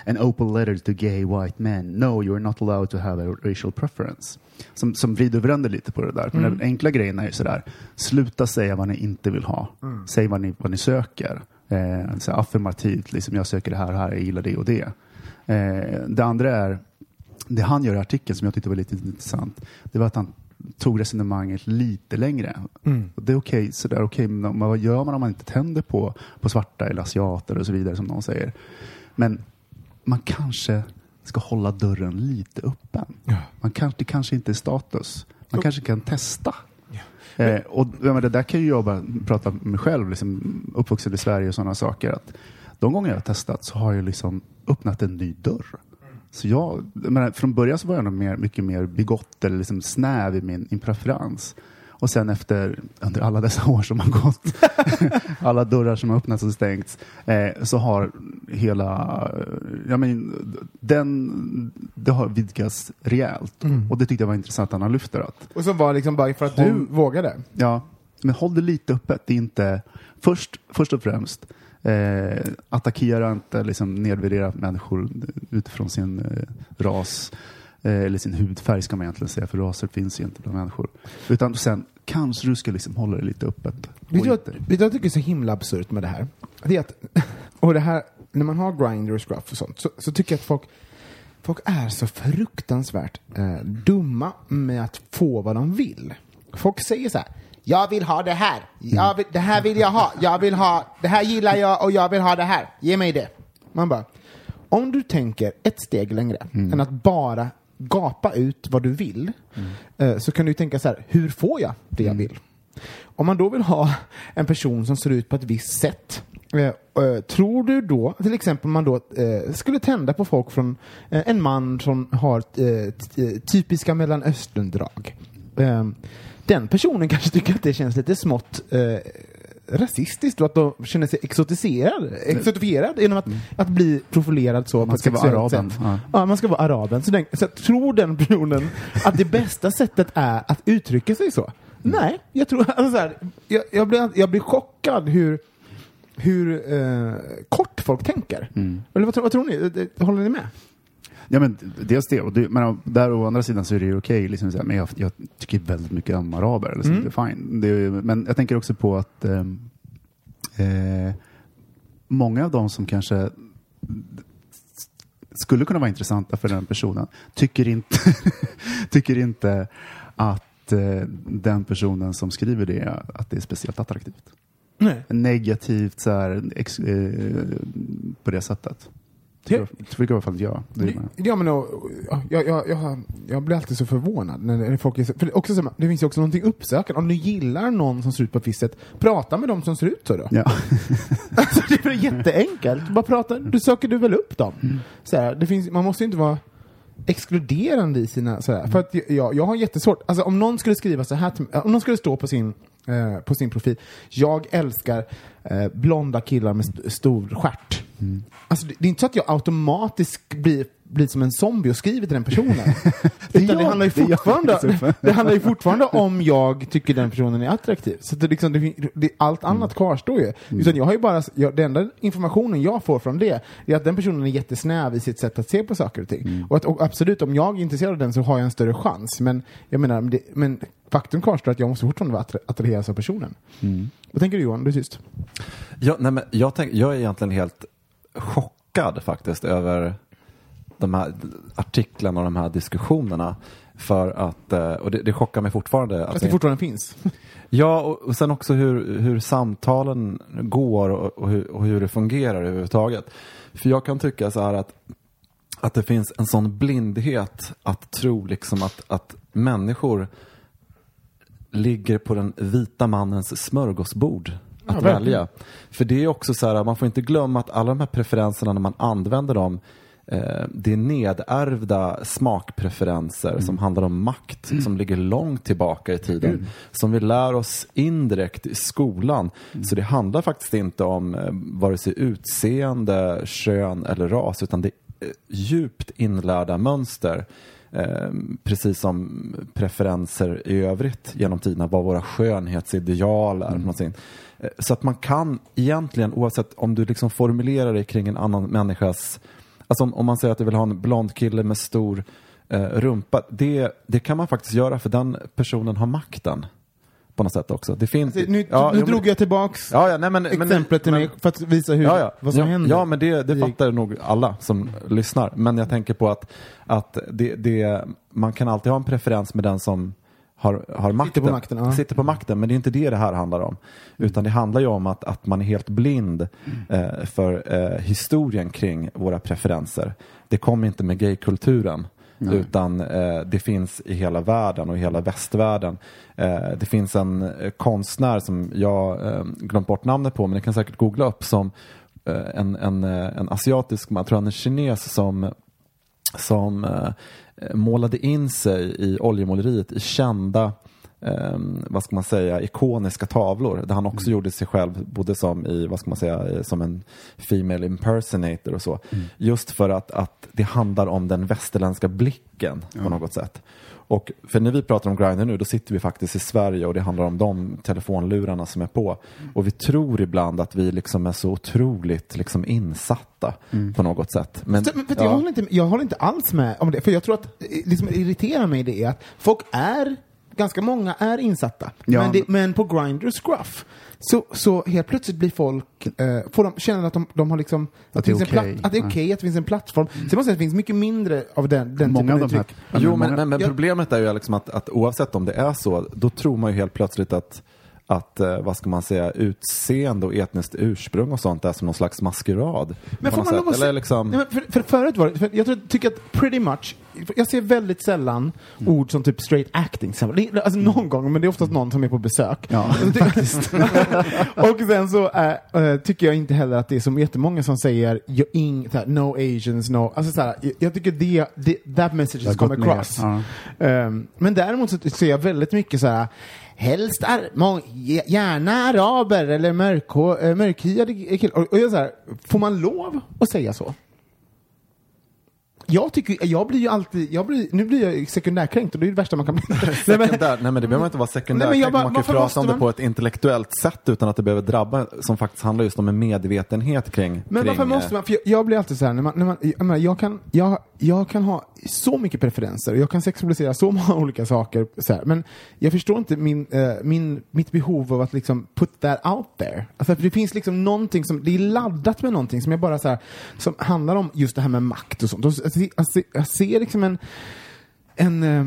An open letter to gay white men. No, you are not allowed to have a racial preference. Som, som vrider och vänder lite på det där. Men den enkla grejen är ju sådär, sluta säga vad ni inte vill ha. Säg vad ni, vad ni söker. Eh, så affirmativt, liksom, jag söker det här och här, jag gillar det och det. Eh, det andra är, det han gör i artikeln som jag tyckte var lite intressant, det var att han tog resonemanget lite längre. Och det är okej, är okej, men vad gör man om man inte tänder på, på svarta eller asiater och så vidare som någon säger. Men man kanske ska hålla dörren lite öppen. Man kanske, det kanske inte är status. Man kanske kan testa. Eh, och ja, men det där kan ju jag bara prata om mig själv, liksom, uppvuxen i Sverige och sådana saker. Att de gånger jag har testat så har jag liksom öppnat en ny dörr. Så jag, jag menar, från början så var jag nog mer, mycket mer bigott eller liksom snäv i min, min preferens. Och sen efter, under alla dessa år som har gått, alla dörrar som har öppnats och stängts, eh, så har hela, jag men, den, det har vidgats rejält. Och det tyckte jag var intressant att han har lyft det. Att, Och som var liksom bara för att du Håll- vågade. Ja, men håll det lite öppet. Det är inte, först, först och främst, eh, attackera inte, liksom nedvärdera människor utifrån sin eh, ras eh, eller sin hudfärg ska man egentligen säga, för raser finns ju inte bland människor. Utan sen kanske du ska liksom hålla det lite öppet. Vet du vad jag tycker är så himla absurt med det här? Det är att, och det här, när man har Grindr och Scruff och sånt, så, så tycker jag att folk, folk är så fruktansvärt eh, dumma med att få vad de vill. Folk säger så här, jag vill ha det här, jag vill, det här vill jag ha, jag vill ha, det här gillar jag och jag vill ha det här, ge mig det. Man bara, om du tänker ett steg längre än att bara gapa ut vad du vill, eh, så kan du tänka så här, hur får jag det jag vill? Om man då vill ha en person som ser ut på ett visst sätt, eh, eh, tror du då, till exempel om man då eh, skulle tända på folk från eh, en man som har eh, typiska mellanösterndrag. Eh, den personen kanske tycker att det känns lite smått eh, rasistiskt och att de känner sig exotiserad, exotifierad genom att, att bli profilerad så Man ska vara araben, ja. Ja, man ska vara araben. Så, den, så tror den personen att det bästa sättet är att uttrycka sig så? Nej, jag tror, alltså så här, jag, jag, blir, jag blir chockad hur, hur eh, kort folk tänker. Eller vad, tror- vad tror ni? Eh, Håller ni med? Ja, men dels det. Och det men där å andra sidan så är det ju okej. liksom, så här, men jag, jag tycker väldigt mycket om araber. Liksom, Mm. Det är fine. Det är, men jag tänker också på att ehm, eh, många av de som kanske skulle kunna vara intressanta för den personen tycker inte, tycker inte att eh, den personen som skriver det, att det är speciellt attraktivt. Nej. Negativt så här, ex, eh, på det sättet. Tycker, tycker i alla fall jag. Ja, men, och, jag, jag, jag, jag blir alltid så förvånad när när folk är så, för också så, det finns ju också någonting uppsökande. Om du gillar någon som ser ut på ett visst sätt, prata med dem som ser ut så då. ja. Alltså, det är jätteenkelt. Bara prata, du söker du väl upp dem. Så här, det finns, man måste ju inte vara exkluderande i sina... Så här, För att jag, jag har jättesvårt, alltså om någon skulle skriva så här till om någon skulle stå på sin, eh, på sin profil, jag älskar eh, blonda killar med st- stor stjärt. Alltså, det, det är inte så att jag automatiskt blir, blir som en zombie och skriver till den personen. Utan det, handlar ju det fortfarande, det handlar ju fortfarande om jag tycker den personen är attraktiv. Så det, liksom, det, det, allt annat kvarstår ju. Utan jag har ju bara, jag, den enda informationen jag får från det är att den personen är jättesnäv i sitt sätt att se på saker och ting. Och, att, och absolut, om jag är intresserad av den så har jag en större chans. Men jag menar, det, men faktum kvarstår att jag måste fortfarande vara attra- attraheras av personen. Vad tänker du Johan? Du är tyst. Ja, nej, men jag, tänk, jag är egentligen helt chockad faktiskt över de här artiklarna och de här diskussionerna. För att, eh, och det, det chockar mig fortfarande. Att det fortfarande finns. Ja, och, och sen också hur, hur samtalen går och, och, hur, och hur det fungerar överhuvudtaget. För jag kan tycka så här att, att det finns en sån blindhet att tro liksom att, att människor ligger på den vita mannens smörgåsbord att verkligen. välja. För det är också så här, man får inte glömma att alla de här preferenserna när man använder dem eh, det är nedärvda smakpreferenser som handlar om makt som ligger långt tillbaka i tiden. Som vi lär oss indirekt i skolan. Så det handlar faktiskt inte om eh, vare sig utseende, kön eller ras utan det är eh, djupt inlärda mönster. Eh, precis som preferenser i övrigt genom tiderna, vad våra skönhetsideal är. Eh, så att man kan egentligen, oavsett om du liksom formulerar dig kring en annan människas, alltså om, om man säger att du vill ha en blond kille med stor eh, rumpa, det, det kan man faktiskt göra för den personen har makten. På något sätt också. Det finns, Alltså, Nu, Ja, nu men- drog jag tillbaks Ja, ja, nej, men, men- exemplet till men- mig för att visa hur, ja, ja. vad som ja, händer. Ja, men det, det Det- fattar nog alla som lyssnar. Men jag tänker på att, att det, det, man kan alltid ha en preferens med den som har, har makten. på makten, ja. Sitter på makten, men det är inte det det här handlar om. Utan det handlar ju om att, att man är helt blind eh, för eh, historien kring våra preferenser. Det kom inte med gaykulturen. Utan eh, det finns i hela världen och i hela västvärlden. Eh, det finns en eh, konstnär som jag eh, glömt bort namnet på, men ni kan säkert googla upp, som eh, en, en, en asiatisk man, jag tror han är kines, som som eh, målade in sig i oljemåleriet i kända eh, vad ska man säga, ikoniska tavlor där han också gjorde sig själv både som i, vad ska man säga, eh, som en female impersonator och så. Just för att, att det handlar om den västerländska blicken på något sätt. Och för när vi pratar om Grindr nu, då sitter vi faktiskt i Sverige och det handlar om de telefonlurarna som är på. Och vi tror ibland att vi liksom är så otroligt liksom insatta på något sätt. Men, men för att jag, håller inte, jag håller inte alls med om det, för jag tror att eh, det som irriterar mig det är att folk är, ganska många är insatta, Ja. men, det, men på Grindr och Scruff så, så helt plötsligt blir folk, eh, får de känna att de, de har liksom, att, det är okej. platt, att det är okej, att det finns en plattform. Sen måste jag säga att det finns mycket mindre av den, den Många typen av uttryck. Jo, men, men, men problemet är ju liksom att, att oavsett om det är så, då tror man ju helt plötsligt att, att eh, vad ska man säga, utseende och etniskt ursprung och sånt är som någon slags maskerad. Men får man lov att se- liksom, Nej, för, för förut var det, för jag tror, tycker att pretty much, jag ser väldigt sällan ord som typ straight acting. Alltså någon gång, men det är oftast någon som är på besök. Ja, faktiskt. och sen så äh, tycker jag inte heller att det är så jättemånga som säger "You ing, här, no asians, no... Alltså så här, jag, jag tycker det, det, that message has come across. Ja. Ehm, men däremot så ser jag väldigt mycket så här Helst ar- må- gärna araber eller eh, mörkhyade killar. Och jag så här, får man lov att säga så? Jag tycker, jag blir ju alltid, jag blir, nu blir jag sekundärkränkt och det är det värsta man kan bli. Nej, men- nej men det behöver inte vara bara- man kan prata om det man- på ett intellektuellt sätt utan att det behöver drabba, som faktiskt handlar just om en medvetenhet kring Men kring, varför eh, måste man? För jag, jag blir alltid så här, när man, när man, jag, menar, jag, kan, jag, jag kan ha så mycket preferenser och jag kan sexualisera så många olika saker. Så här, men jag förstår inte min, eh, min, mitt behov av att liksom put that out there. Alltså, för det finns liksom någonting som, det är laddat med någonting som jag bara så här, som handlar om just det här med makt och sånt. Och jag, ser- jag ser liksom en en, eh,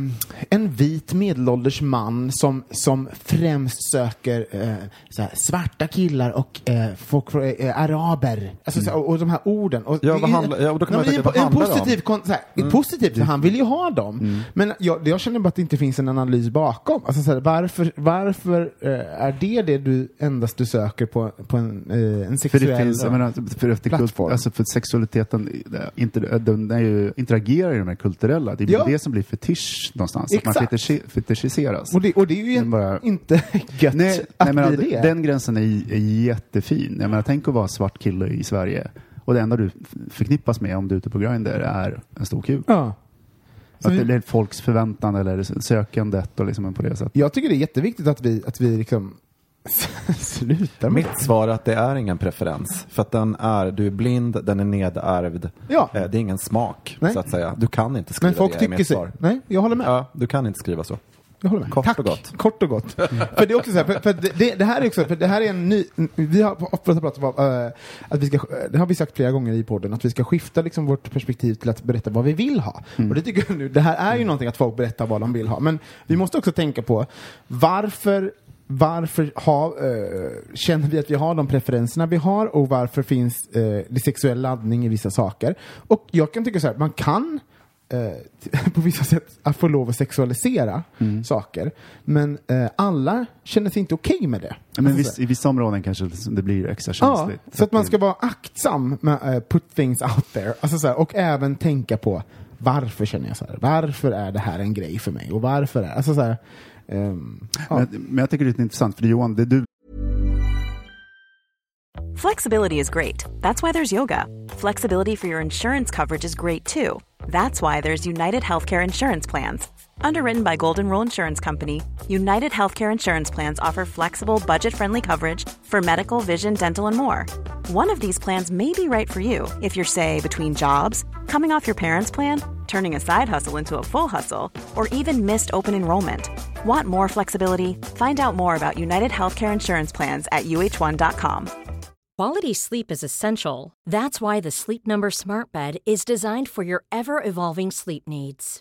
en vit medelålders man som, som främst söker eh, så här, svarta killar och eh, folk från, eh, araber. Alltså, så, här, och, och de här orden. Och, Ja, det vad är- handlar- ja, då kan man det tänka, vad en, handlar det om? positiv, kon, så här, positivt, för han vill ju ha dem. Men jag, jag känner bara att det inte finns en analys bakom. Alltså, så här, varför varför eh, är det det du endast du söker på, på en, eh, en För sexuell... det finns, menar, för, kult, plattform. alltså för sexualiteten inte, den är ju, interagerar ju med det kulturella. Det är Ja. det som blir fetisch någonstans. Att man Exakt. fetischi, fetischiseras. och, det, och det är ju Men bara- inte gött Nej, att nej, men bli det. Den gränsen är, är jättefin. Jag menar, tänk att vara svart kille i Sverige och det enda du förknippas med om du är ute på Grindr är en stor kuk. ja. Så Att det är folks förväntan eller sökandet och liksom på det sättet. Jag tycker det är jätteviktigt att vi, att vi liksom slutar med Mitt svar är att det är ingen preferens. För att den är, du är blind, den är nedärvd. Ja. Eh, Det är ingen smak, Nej. så att säga. Du kan inte skriva Men folk det, är tycker mitt sig. svar. Nej, jag håller med. Ja, du kan inte skriva så. Jag håller med. Kort Tack. och gott. Kort och gott. för det är också så här, för, för det, det här är också, för det här är en ny, vi har ofta pratat om eh, att vi ska, det har vi sagt flera gånger i podden, att vi ska skifta liksom vårt perspektiv till att berätta vad vi vill ha. Och det tycker jag nu, det här är ju någonting att folk berättar vad de vill ha, men vi måste också tänka på varför varför ha, eh, känner vi att vi har de preferenserna vi har och varför finns eh, det sexuell laddning i vissa saker? Och jag kan tycka så här, man kan eh, på vissa sätt att få lov att sexualisera saker. Men alla känner sig inte okej med det. Ja, Men Alltså, viss, I vissa områden kanske det blir extra ja, känsligt. så att man ska vara aktsam med put things out there. Alltså, så här, och även tänka på varför känner jag så här? Varför är det här en grej för mig? Och varför är alltså så här, ehm, ja. men, men jag tycker det är intressant, för Johan, det du Flexibility is great. That's why there's yoga. Flexibility for your insurance coverage is great too. That's why there's United Healthcare Insurance Plans. Underwritten by Golden Rule Insurance Company, United Healthcare Insurance Plans offer flexible, budget friendly coverage for medical, vision, dental, and more. One of these plans may be right for you if you're, say, between jobs, coming off your parents' plan, turning a side hustle into a full hustle, or even missed open enrollment. Want more flexibility? Find out more about United Healthcare Insurance Plans at uh1.com. Quality sleep is essential. That's why the Sleep Number Smart Bed is designed for your ever evolving sleep needs.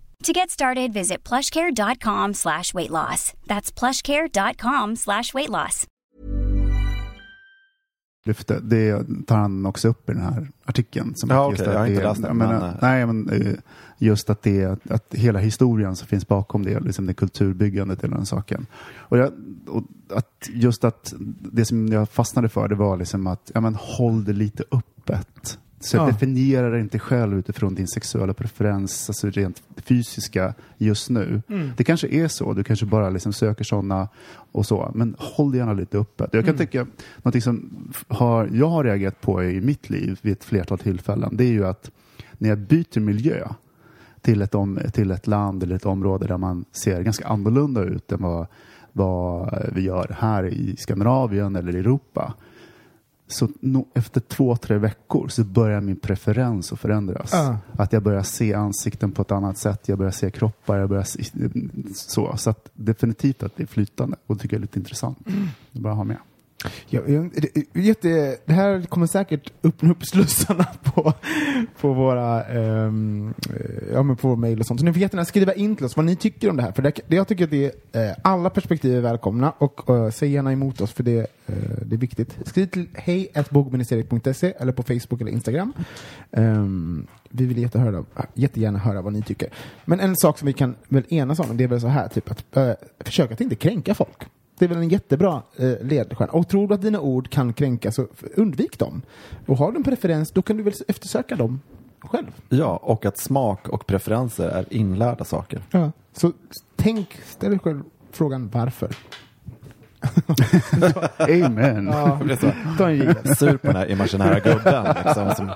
To get started, visit plushcare.com slash weight loss. That's plushcare.com slash weight loss. det tar han också upp i den här artikeln. Som Ja, okej, att jag har inte läst den, men, men, eh, nej, men eh, just att det att hela historien som finns bakom det, liksom det kulturbyggandet eller den saken. Och, jag, och att just att det som jag fastnade för det var liksom att ja, men, håll det lite öppet. Så Ja. definiera det inte själv utifrån din sexuella preferens, alltså rent fysiska just nu. Det kanske är så, du kanske bara liksom söker sådana och så, men håll det gärna lite öppet. Jag kan tycka, någonting som har, jag har reagerat på i mitt liv vid ett flertal tillfällen, det är ju att när jag byter miljö till ett, om, till ett land eller ett område där man ser ganska annorlunda ut än vad, vad vi gör här i Skandinavien eller Europa. Så no, efter två, tre veckor så börjar min preferens att förändras. Ja. Att jag börjar se ansikten på ett annat sätt, jag börjar se kroppar, jag börjar se, så. Så att definitivt att det är flytande och det tycker jag är lite intressant. Det är bara att ha med. Ja, det, jätte, det här kommer säkert öppna upp slussarna på, på våra um, ja, men på vår mejl och sånt. Så ni får jättegärna skriva in till oss vad ni tycker om det här. För det, det jag tycker att det är, eh, alla perspektiv är välkomna och uh, säg gärna emot oss för det, uh, det är viktigt. Skriv till hej.bogministeriet.se eller på Facebook eller Instagram. Um, vi vill jättehöra, jättegärna höra vad ni tycker. Men en sak som vi kan väl enas om, det är väl så här, typ att uh, försöka att inte kränka folk. Det är väl en jättebra eh, ledstjärna. Och tror du att dina ord kan kränka så undvik dem. Och har du en preferens, då kan du väl eftersöka dem själv. Ja, och att smak och preferenser är inlärda saker. Ja. Så tänk, ställ dig själv frågan varför. Amen. Ja, ta en jingel. Sur på den här imaginära gubben. Liksom, som,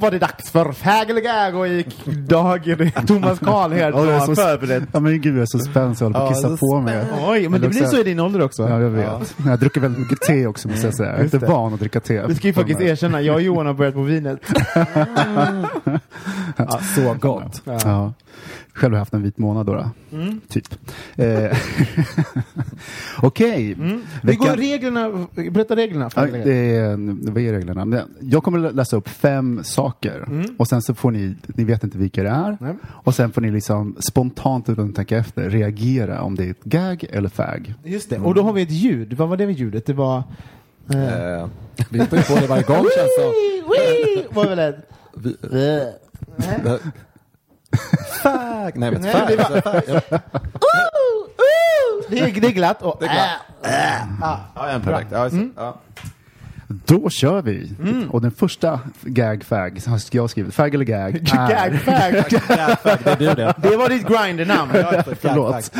var det dags för Fägelgag i dagen. Thomas Karlhed Ja, jag förberedd. Ja, men gud, jag är så spänd så jag håller på att kissa på mig. Oj, men det blir så i din ålder också. Ja, jag vet. Jag dricker väldigt mycket te också, måste jag säga. Jag är inte det. van att dricka te. Vi ska ju faktiskt erkänna, jag och Johan har börjat på vinet. så gott. Ja. Själv har jag haft en vit månad då. då. Mm. Typ. Eh, Okej. Vi går Veckan- reglerna, berätta reglerna. Ja, Fägelgag. det är, vad är reglerna? Jag kommer läsa upp fem saker och sen så får ni, ni vet inte vilka det är, Mm. Nej. och sen får ni liksom spontant utan att tänka efter reagera om det är ett gag eller fag. Just det, och då har vi ett ljud. Vad var det med ljudet? Det var... Eh, vi hittar ju på det varje gång känns det var det? Vi- Fag! Nej, men Nej, fag. det var- alltså, fag. Ja, Det är, det är glatt och... Det är glatt. Ja, en perfekt. Ja, så, ja. Då kör vi! Mm. Och den första gag fag som jag skrivit, fag eller gag, är, Gag, fag. Det blir det. Det var ditt Grindr-namn. förlåt,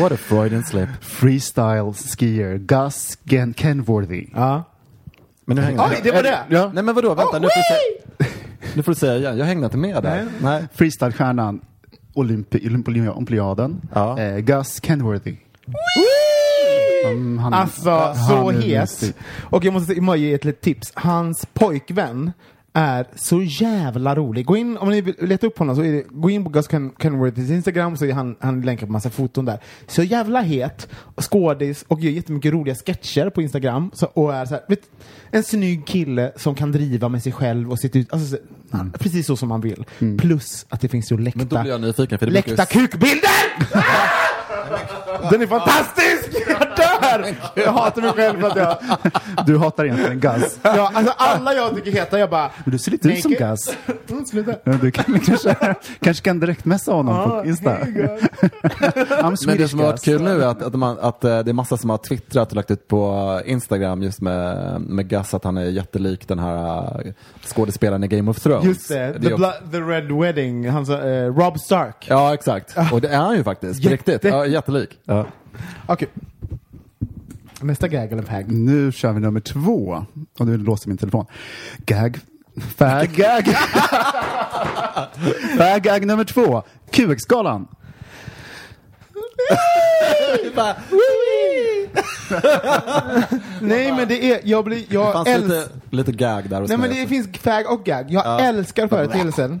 What a Freudian slip. freestyle skier Gus Gen- Kenworthy. Ja. Men nu hänger Oj, det var det! Ja. Nej men vadå, vänta nu får, du säga, nu får du säga igen. Jag hängde inte med där. Nej. Freestylestjärnan Olympi, Olympi, Olympiaden, Ja. eh, Gus Kenworthy. Mm, han- Alltså, han så är het. Och jag måste ge ett litet tips. Hans pojkvän är så jävla rolig. Gå in, om ni vill leta upp honom, så är det, gå in på Gus Ken- Kenworthys Instagram så är han, han länkar på massa foton där. Så jävla het, skådis och gör jättemycket roliga sketcher på Instagram. Så, och är så här, vet, en snygg kille som kan driva med sig själv och sitt ut, alltså, så, Mm. precis så som man vill. Plus att det finns ju Men då läckta, blir jag nyfiken. För det brukar läckta kukbilder! Den är fantastisk! Jag dör! där! Jag hatar mig själv för att jag... Du hatar egentligen Gus. Ja, alltså alla jag tycker heter, jag bara... Men du ser lite ut som. Gus. Mm, sluta. Du kan, kanske, kanske kan direktmessa honom på Insta. Men det som har varit kul nu är att, att, man, att eh, det är massa som har twittrat och lagt ut på Instagram just med, med Gus att han är jättelik den här eh, skådespelaren i Game of Thrones. Just det, är the, också- the Red Wedding, han sa, eh, Rob Stark. Ja, exakt. Och det är han ju faktiskt, på riktigt. Ja, jättelik. Ja. Okej. Nästa gag eller fag? Nu kör vi nummer två. Och nu låser min telefon. Gag. Fag gag. Fag gag nummer två. QX-galan. Nej men det är, jag blir, Det jag fanns älskar... lite, lite gag där hos Nej men det också. finns fag och gag. Jag älskar företeelsen,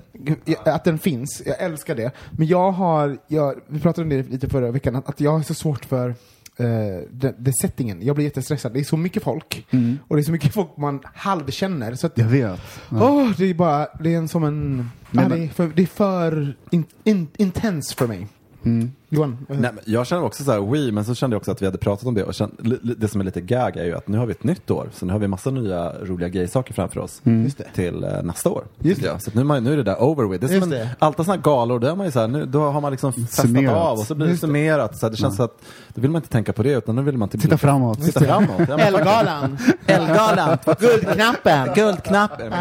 att den finns. Jag älskar det. Men jag har, jag, vi pratade om det lite förra veckan, att, att jag har så svårt för eh, det, det settingen. Jag blir jättestressad. Det är så mycket folk. Och det är så mycket folk man halvkänner. Så att, Jag vet. åh, det är bara, det är en som en, ja, det, är för, det är för in, in, intens för mig. Johan? Nej, men jag känner också så här, we, men så kände jag också att vi hade pratat om det och kände, det som är lite gag är ju att nu har vi ett nytt år, så nu har vi massa nya roliga gaysaker framför oss Just det. till eh, nästa år. Just jag. Så att nu, är man, nu är det där over with. Det är som en, det. alltid sådana här galor, då, är man ju så här, nu, då har man liksom festat av och så blir det det. summerat. Så här, det känns så att då vill man inte tänka på det utan nu vill man typ Titta framåt. Titta framåt. Ja. Elgalan! Elgalan, Guldknappen, Guldknappen.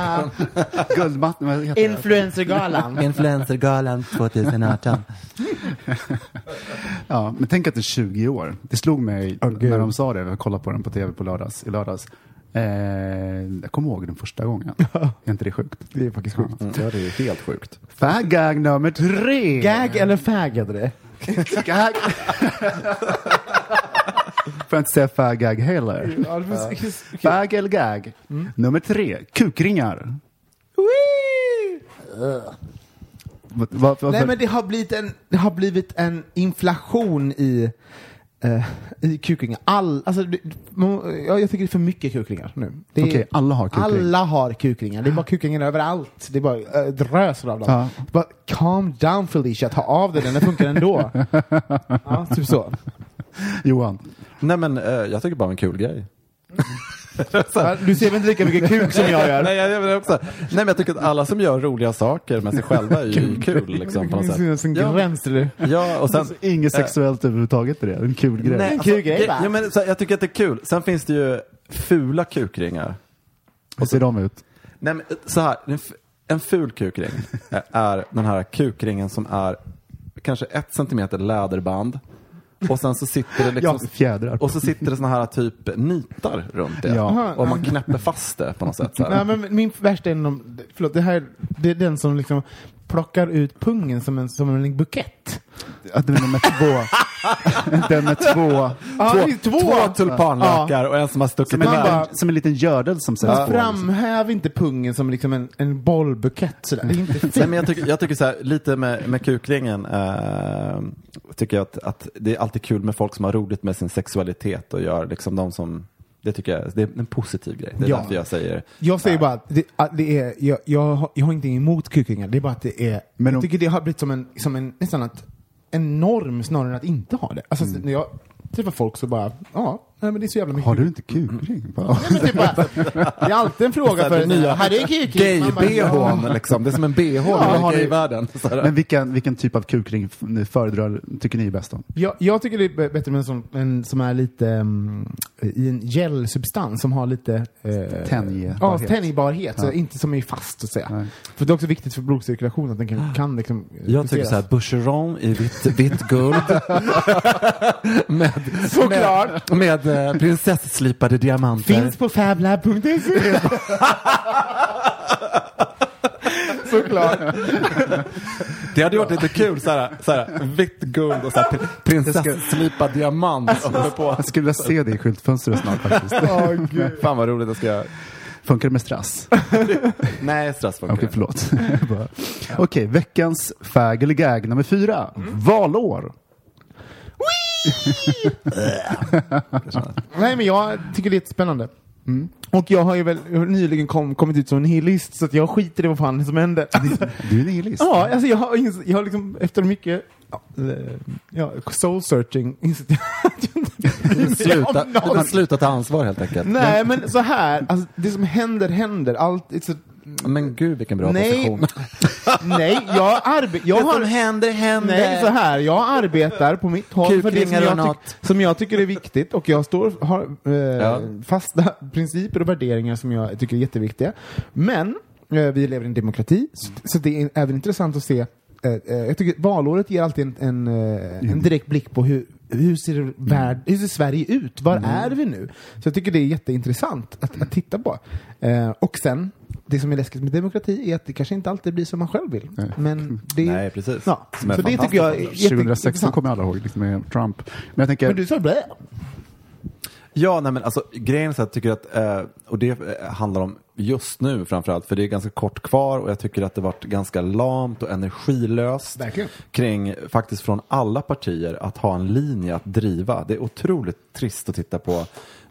Guldmatten, heter det? Influencergalan! Influencergalan 2018. Ja, men tänk att det är 20 år. Det slog mig gud. när de sa det. Jag kollade på den på tv på lördags, i lördags. Eh, jag kommer ihåg den första gången. är inte det sjukt? Det är faktiskt sjukt. Mm, Ja, det är helt sjukt. Fag-gag nummer tre. Gag eller fag heter det? Gag. Får jag inte säga fag-gag heller. Fag eller gag. Nummer tre. Kukringar. Vad- vad- Nej men det har blivit en, det har blivit en inflation i, eh, i kukringar. All, alltså, det, man- ja, jag tycker det är för mycket kukringar nu. Okej, alla har kukring. Alla har kukringar. Det är bara kukringar överallt. Det är bara äh, dröser av dem. Ja. Bara, calm down Felicia, ta av dig den, den funkar ändå. ja, typ så. Johan. Nej men eh, jag tycker bara en kul grej. Ja, Du ser väl inte lika mycket kuk som jag gör? Nej, jag, jag, också. Nej men jag tycker att alla som gör roliga saker med sig själva är ju kul liksom på något Det finns sätt. en Ja, gräns till det. ja och sen Alltså, inget sexuellt överhuvudtaget i det. En kul grej. Nej, En kul grej, ge- va? ja, men, så, jag tycker att det är kul. Sen finns det ju fula kukringar. Hur ser de ut? Nej, men, så här, en, en ful kukring är den här kukringen som är kanske ett centimeter läderband och sen så sitter det liksom Ja, fjädrar. och så sitter det såna här typ nitar runt det Ja. och man knäpper fast det på något sätt. Så Nej, här. men min värsta är de, förlåt, det här, det är den som liksom plockar ut pungen som en, som en bukett. Att den är med två. den med två. Ja, det är två. Två tulpanlökar och en som har stuckit Som en, som en liten gördel som sätts på. liksom. Framhäv inte pungen som liksom en, en bollbukett sådär. Det är inte fint. Nej, men jag tycker, jag tycker så här, lite med, med kukringen, eh, tycker jag att, att det är alltid kul med folk som har roligt med sin sexualitet och gör liksom de som, det tycker jag, det är en positiv grej. Det är Ja. därför jag säger, Jag säger bara att det, att det är, jag, jag, har, jag har ingenting emot kukringar, det är bara att det är, Men jag tycker det har blivit som en, som en nästan att, en norm snarare än att inte ha det. Alltså Mm. när jag träffar folk så bara, ja, nej, men det är så jävla mycket. Har du inte kukring? Ja. Nej, men typ bara, det är alltid en fråga för nya, du en kukring? Gay-bhn liksom, det är som en bh har i. Så här. Men vilken, vilken typ av kukring ni föredrar, tycker ni är bäst om? Jag, jag tycker det är bättre med en som, en som är lite mm, i en gelsubstans som har lite eh, Tänjbarhet. Ja, tänjbarhet. Så Ja. inte som är fast så att säga. Nej. För det är också viktigt för blodcirkulationen att den kan, kan liksom Jag tycker så här, boucheron i vitt, vitt guld. med, Såklart. Med, med eh, prinsesslipade diamanter. Finns på fablab.se. Såklart. Det hade varit lite kul, så här, så här, vitt guld och prinsesslipad diamant på. Jag skulle vilja se det i skyltfönstret snart faktiskt. Fan vad roligt jag ska... Funkar det med strass? Nej, strass funkar Okej, det. förlåt. Okej, veckans fag eller gag nummer fyra. Valår. Nej men jag tycker det är jättespännande. Och jag har ju väl nyligen kom, kommit ut som en nihilist så att jag skiter i vad fan som händer. Du är nihilist. Ja, alltså jag har, jag har liksom efter mycket ja, eh, ja, soul searching insett att jag inte Sluta, Om någon- man slutar ta ansvar helt enkelt. Nej, men så här, alltså, det som händer händer. Allt, it's a, Men gud vilken bra Nej. position. nej, jag arbetar... Jag har, händer, händer. Nej, så här, jag arbetar på mitt håll för det som jag, som jag tycker är viktigt och jag står, har eh, Ja. fasta principer och värderingar som jag tycker är jätteviktiga. Men eh, vi lever i en demokrati, så, så det är även intressant att se eh, eh, jag tycker valåret ger alltid en, en, eh, en direkt blick på hur, hur, ser värld, hur ser Sverige ut? Var är vi nu? Så jag tycker det är jätteintressant att, att titta på. Eh, och sen, det som är läskigt med demokrati är att det kanske inte alltid blir som man själv vill. Men det, Nej, precis. Ja, Som så det tycker jag är fantastiskt. 2016 jätteintressant. kommer alla ihåg, liksom med Trump. Men jag tänker, Men du sa blä. Ja, nej men alltså grejen är så att jag tycker att, eh, och det eh, handlar om just nu framförallt, för det är ganska kort kvar och jag tycker att det varit ganska lamt och energilöst Verkligen. kring, faktiskt från alla partier, att ha en linje att driva. Det är otroligt trist att titta på,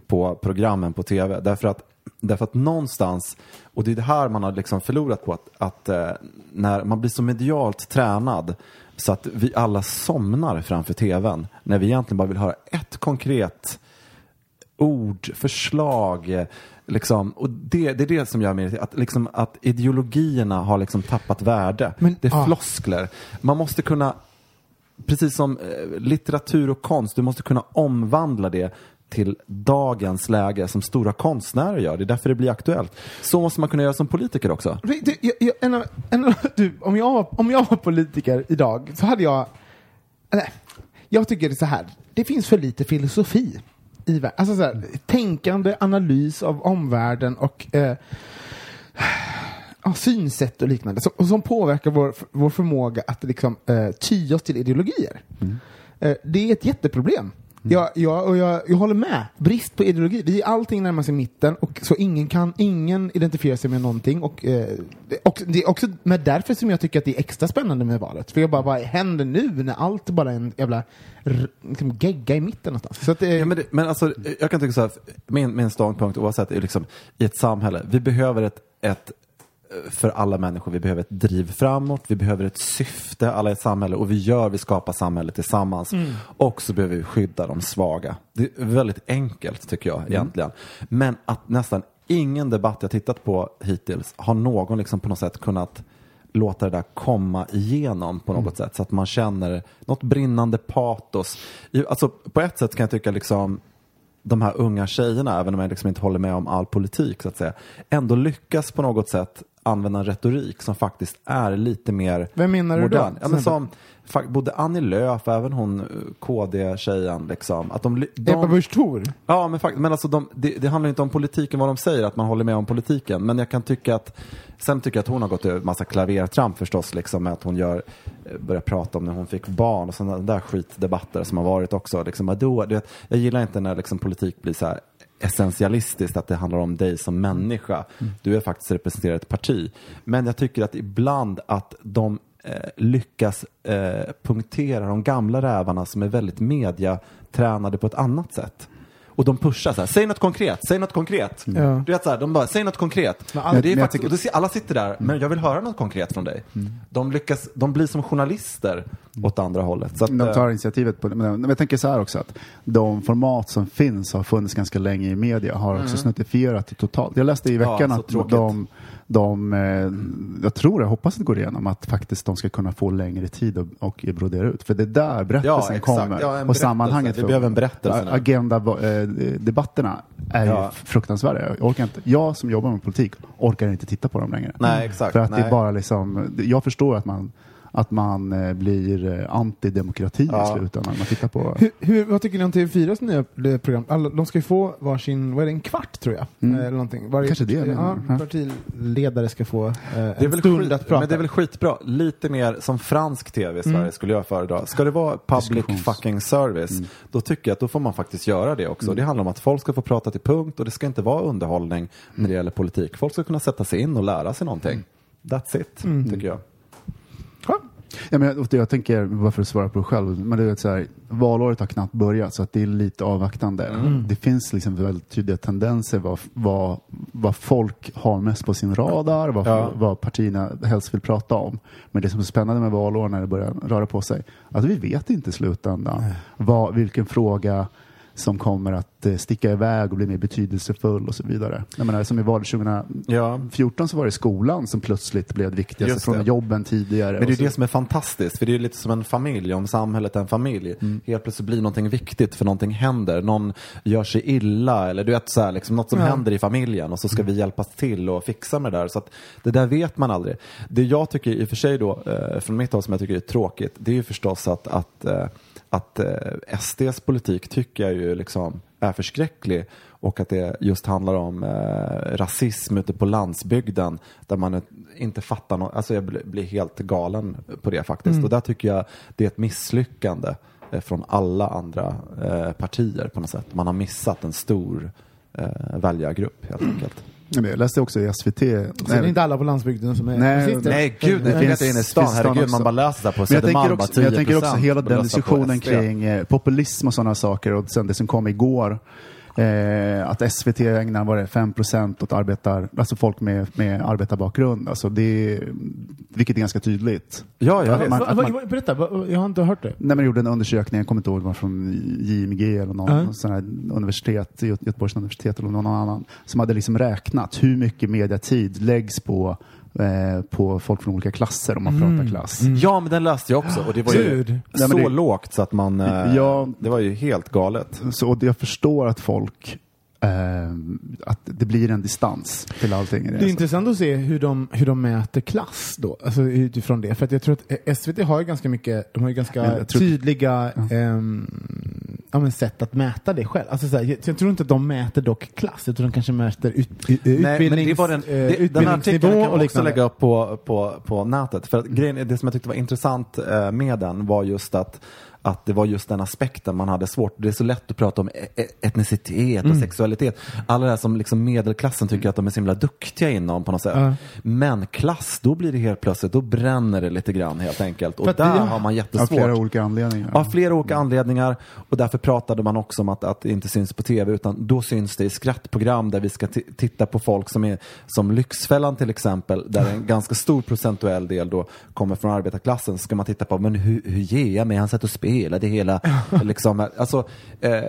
på programmen på tv, därför att, därför att någonstans, och det är det här man har liksom förlorat på, att, att eh, när man blir så medialt tränad så att vi alla somnar framför tvn, när vi egentligen bara vill höra ett konkret ord, förslag. eh, Liksom, och det, det är det som gör mig att, liksom, att ideologierna har liksom tappat värde. Men, det är ah. floskler. Man måste kunna, precis som eh, litteratur och konst, du måste kunna omvandla det till dagens läge som stora konstnärer gör. Det är därför det blir aktuellt. Så måste man kunna göra som politiker också. Du, jag, jag, en, en, du, om, jag var, om jag var politiker idag så hade jag... Nej, jag tycker det är så här. Det finns för lite filosofi i världen. Alltså så här, tänkande, analys av omvärlden och eh, synsätt och liknande som, och som påverkar vår, vår förmåga att liksom, eh, ty oss till ideologier. Eh, det är ett jätteproblem. Jag, jag, och jag, jag håller med. Brist på ideologi. Vi allting närmar sig mitten och så ingen kan, ingen identifierar sig med någonting. Och, eh, det- och det är också med därför som jag tycker att det är extra spännande med valet. För jag bara, vad händer nu när allt bara är en jävla r- liksom, gegga i mitten någonstans? Så att, eh, Ja, men, det, men alltså, jag kan tycka så här, min, min ståndpunkt oavsett är liksom i ett samhälle, vi behöver ett, ett för alla människor, vi behöver ett driv framåt, vi behöver ett syfte, alla i ett samhälle och vi gör, vi skapar samhället tillsammans. Och så behöver vi skydda de svaga. Det är väldigt enkelt tycker jag egentligen. Men att nästan ingen debatt jag tittat på hittills har någon liksom på något sätt kunnat låta det där komma igenom på något sätt så att man känner något brinnande patos. Alltså på ett sätt kan jag tycka liksom de här unga tjejerna, även om jag liksom inte håller med om all politik så att säga, ändå lyckas på något sätt använda en retorik som faktiskt är lite mer Vem menar du då? modern. Ja, men som både Annie Lööf även hon eh, KD-tjejen liksom. Att de, de, Ebba Busch Thor. Ja, men, fakt- men alltså de, det, det handlar inte om politiken vad de säger, att man håller med om politiken. Men jag kan tycka att, sen tycker jag att hon har gått över massa klavertramp förstås, liksom med att hon gör, eh, börjar prata om när hon fick barn och sådana där skitdebatter som har varit också. Liksom, då, du vet, jag gillar inte när liksom, politik blir så här essentialistiskt, att det handlar om dig som människa. Du är faktiskt representerar ett parti. Men jag tycker att ibland att de eh, lyckas eh, punktera de gamla rävarna som är väldigt mediatränade på ett annat sätt. Och de pushar så här, säg något konkret, säg något konkret. Ja. Du vet så här, de bara, säg något konkret. Men Men all- det är men faktiskt, tycker- och alla sitter där, men jag vill höra något konkret från dig. De, lyckas, de blir som journalister åt andra hållet. Så att, de tar eh, initiativet på det. Men jag tänker så här också att de format som finns har funnits ganska länge i media har också snuttifierat det totalt. Jag läste i Ja, veckan så att de, de eh, jag tror, jag hoppas att det går igenom, att faktiskt de ska kunna få längre tid och, och brodera ut. För det är där berättelsen exakt. kommer. Ja, och sammanhanget. Vi behöver en berättelse nu. Agenda-debatterna är Ja. ju fruktansvärda. Jag, orkar inte, jag som jobbar med politik orkar inte titta på dem längre. Nej, exakt. För att det Nej. är bara liksom, jag förstår att man att man eh, blir eh, antidemokrati Ja. i slutändan. Man tittar på... Hur, hur, vad tycker ni om TV4s nya eh, program? Alla, de ska ju få varsin, vad är det, en kvart tror jag? Mm. Eller någonting. Varje Kanske det, ja, ja. partiledare ska få eh, Det är, en väl stund skit, att prata. men det är väl skitbra. Lite mer som fransk tv i Sverige skulle jag föredra. Ska det vara public Diskussions- fucking service, då tycker jag att då får man faktiskt göra det också. Det handlar om att folk ska få prata till punkt och det ska inte vara underhållning när det gäller politik. Folk ska kunna sätta sig in och lära sig någonting. That's it, tycker jag. Ja. Men jag, jag tänker, bara för att svara på det själv, men det är så här, valåret har knappt börjat så att det är lite avvaktande. Det finns liksom väldigt tydliga tendenser vad, vad, vad folk har mest på sin radar, vad, Ja. vad partierna helst vill prata om. Men det som är spännande med valår när det börjar röra på sig, att vi vet inte i slutändan vad, vilken fråga som kommer att eh, sticka iväg och bli mer betydelsefull och så vidare. Jag menar, som i valet 2014 så var det skolan som plötsligt blev det viktigaste Just från det. jobben tidigare. Men det är ju det som är fantastiskt, för det är ju lite som en familj, om samhället är en familj. Mm. Helt plötsligt blir någonting viktigt för någonting händer, någon gör sig illa eller du vet så här, liksom, något som Ja. händer i familjen och så ska vi hjälpas till och fixa med det där. Så att det där vet man aldrig. Det jag tycker i och för sig då, eh, från mitt håll som jag tycker är tråkigt, det är ju förstås att, att, eh, att eh, SDs politik tycker jag ju liksom är förskräcklig och att det just handlar om eh, rasism ute på landsbygden där man inte fattar något. Alltså jag blir, helt galen på det faktiskt. Och där tycker jag det är ett misslyckande eh, från alla andra eh, partier på något sätt. Man har missat en stor eh, väljargrupp helt enkelt. Ja, men Jag läste också i SVT. Så det är inte alla på landsbygden som är Nej, rasister. Nej gud, det Det finns finns- inne i stan. Herregud, man bara läser så här på jag Södermalm, också, jag tänker också 10% hela den diskussionen kring eh, populism och sådana saker och sen det som kom igår. Eh, att SVT ägnar var det 5% åt arbetar, alltså folk med, med arbetarbakgrund. Alltså det, vilket är ganska tydligt. Ja, vet. man- Va- att va- man- va- Berätta, va- jag har inte hört det. när man gjorde en undersökning, jag kommer inte ihåg, var från JMG eller någon Ja. sån här universitet, Gö- Göteborgs universitet eller någon annan, som hade liksom räknat hur mycket mediatid läggs på, eh, på folk från olika klasser om man pratar klass. Ja, men den läste jag också och det var ju men så det- lågt så att man, eh, Ja. det var ju helt galet. Så och jag förstår att folk, eh, att det blir en distans till allting. Det är Det, intressant att se hur de, hur de mäter klass då, alltså utifrån det. För att jag tror att SVT har ju ganska mycket, de har ju ganska tydliga ehm, ja, men sätt att mäta det själv. Alltså, så här, jag, jag tror inte att de mäter dock klass, jag tror de kanske mäter ut, ut, Nej, utbildnings, det var den, eh, det, den utbildningsnivå artikeln kan man också liknande. lägga upp på, på, på nätet. För att grejen, det som jag tyckte var intressant eh, med den var just att att det var just den aspekten man hade svårt. Det är så lätt att prata om e- e- etnicitet och sexualitet. Alla det här som liksom medelklassen tycker att de är så himla duktiga inom på något sätt. Ja. Men klass, då blir det helt plötsligt, då bränner det lite grann helt enkelt. Och där har man av jättesvårt. flera olika anledningar. Av flera olika anledningar och därför pratade man också om att, att det inte syns på tv utan då syns det i skrattprogram där vi ska ti- titta på folk som är som Lyxfällan till exempel där en ganska stor procentuell del då kommer från arbetarklassen så ska man titta på men hur, hur ger jag mig? Han satt och spelade hela liksom, alltså eh,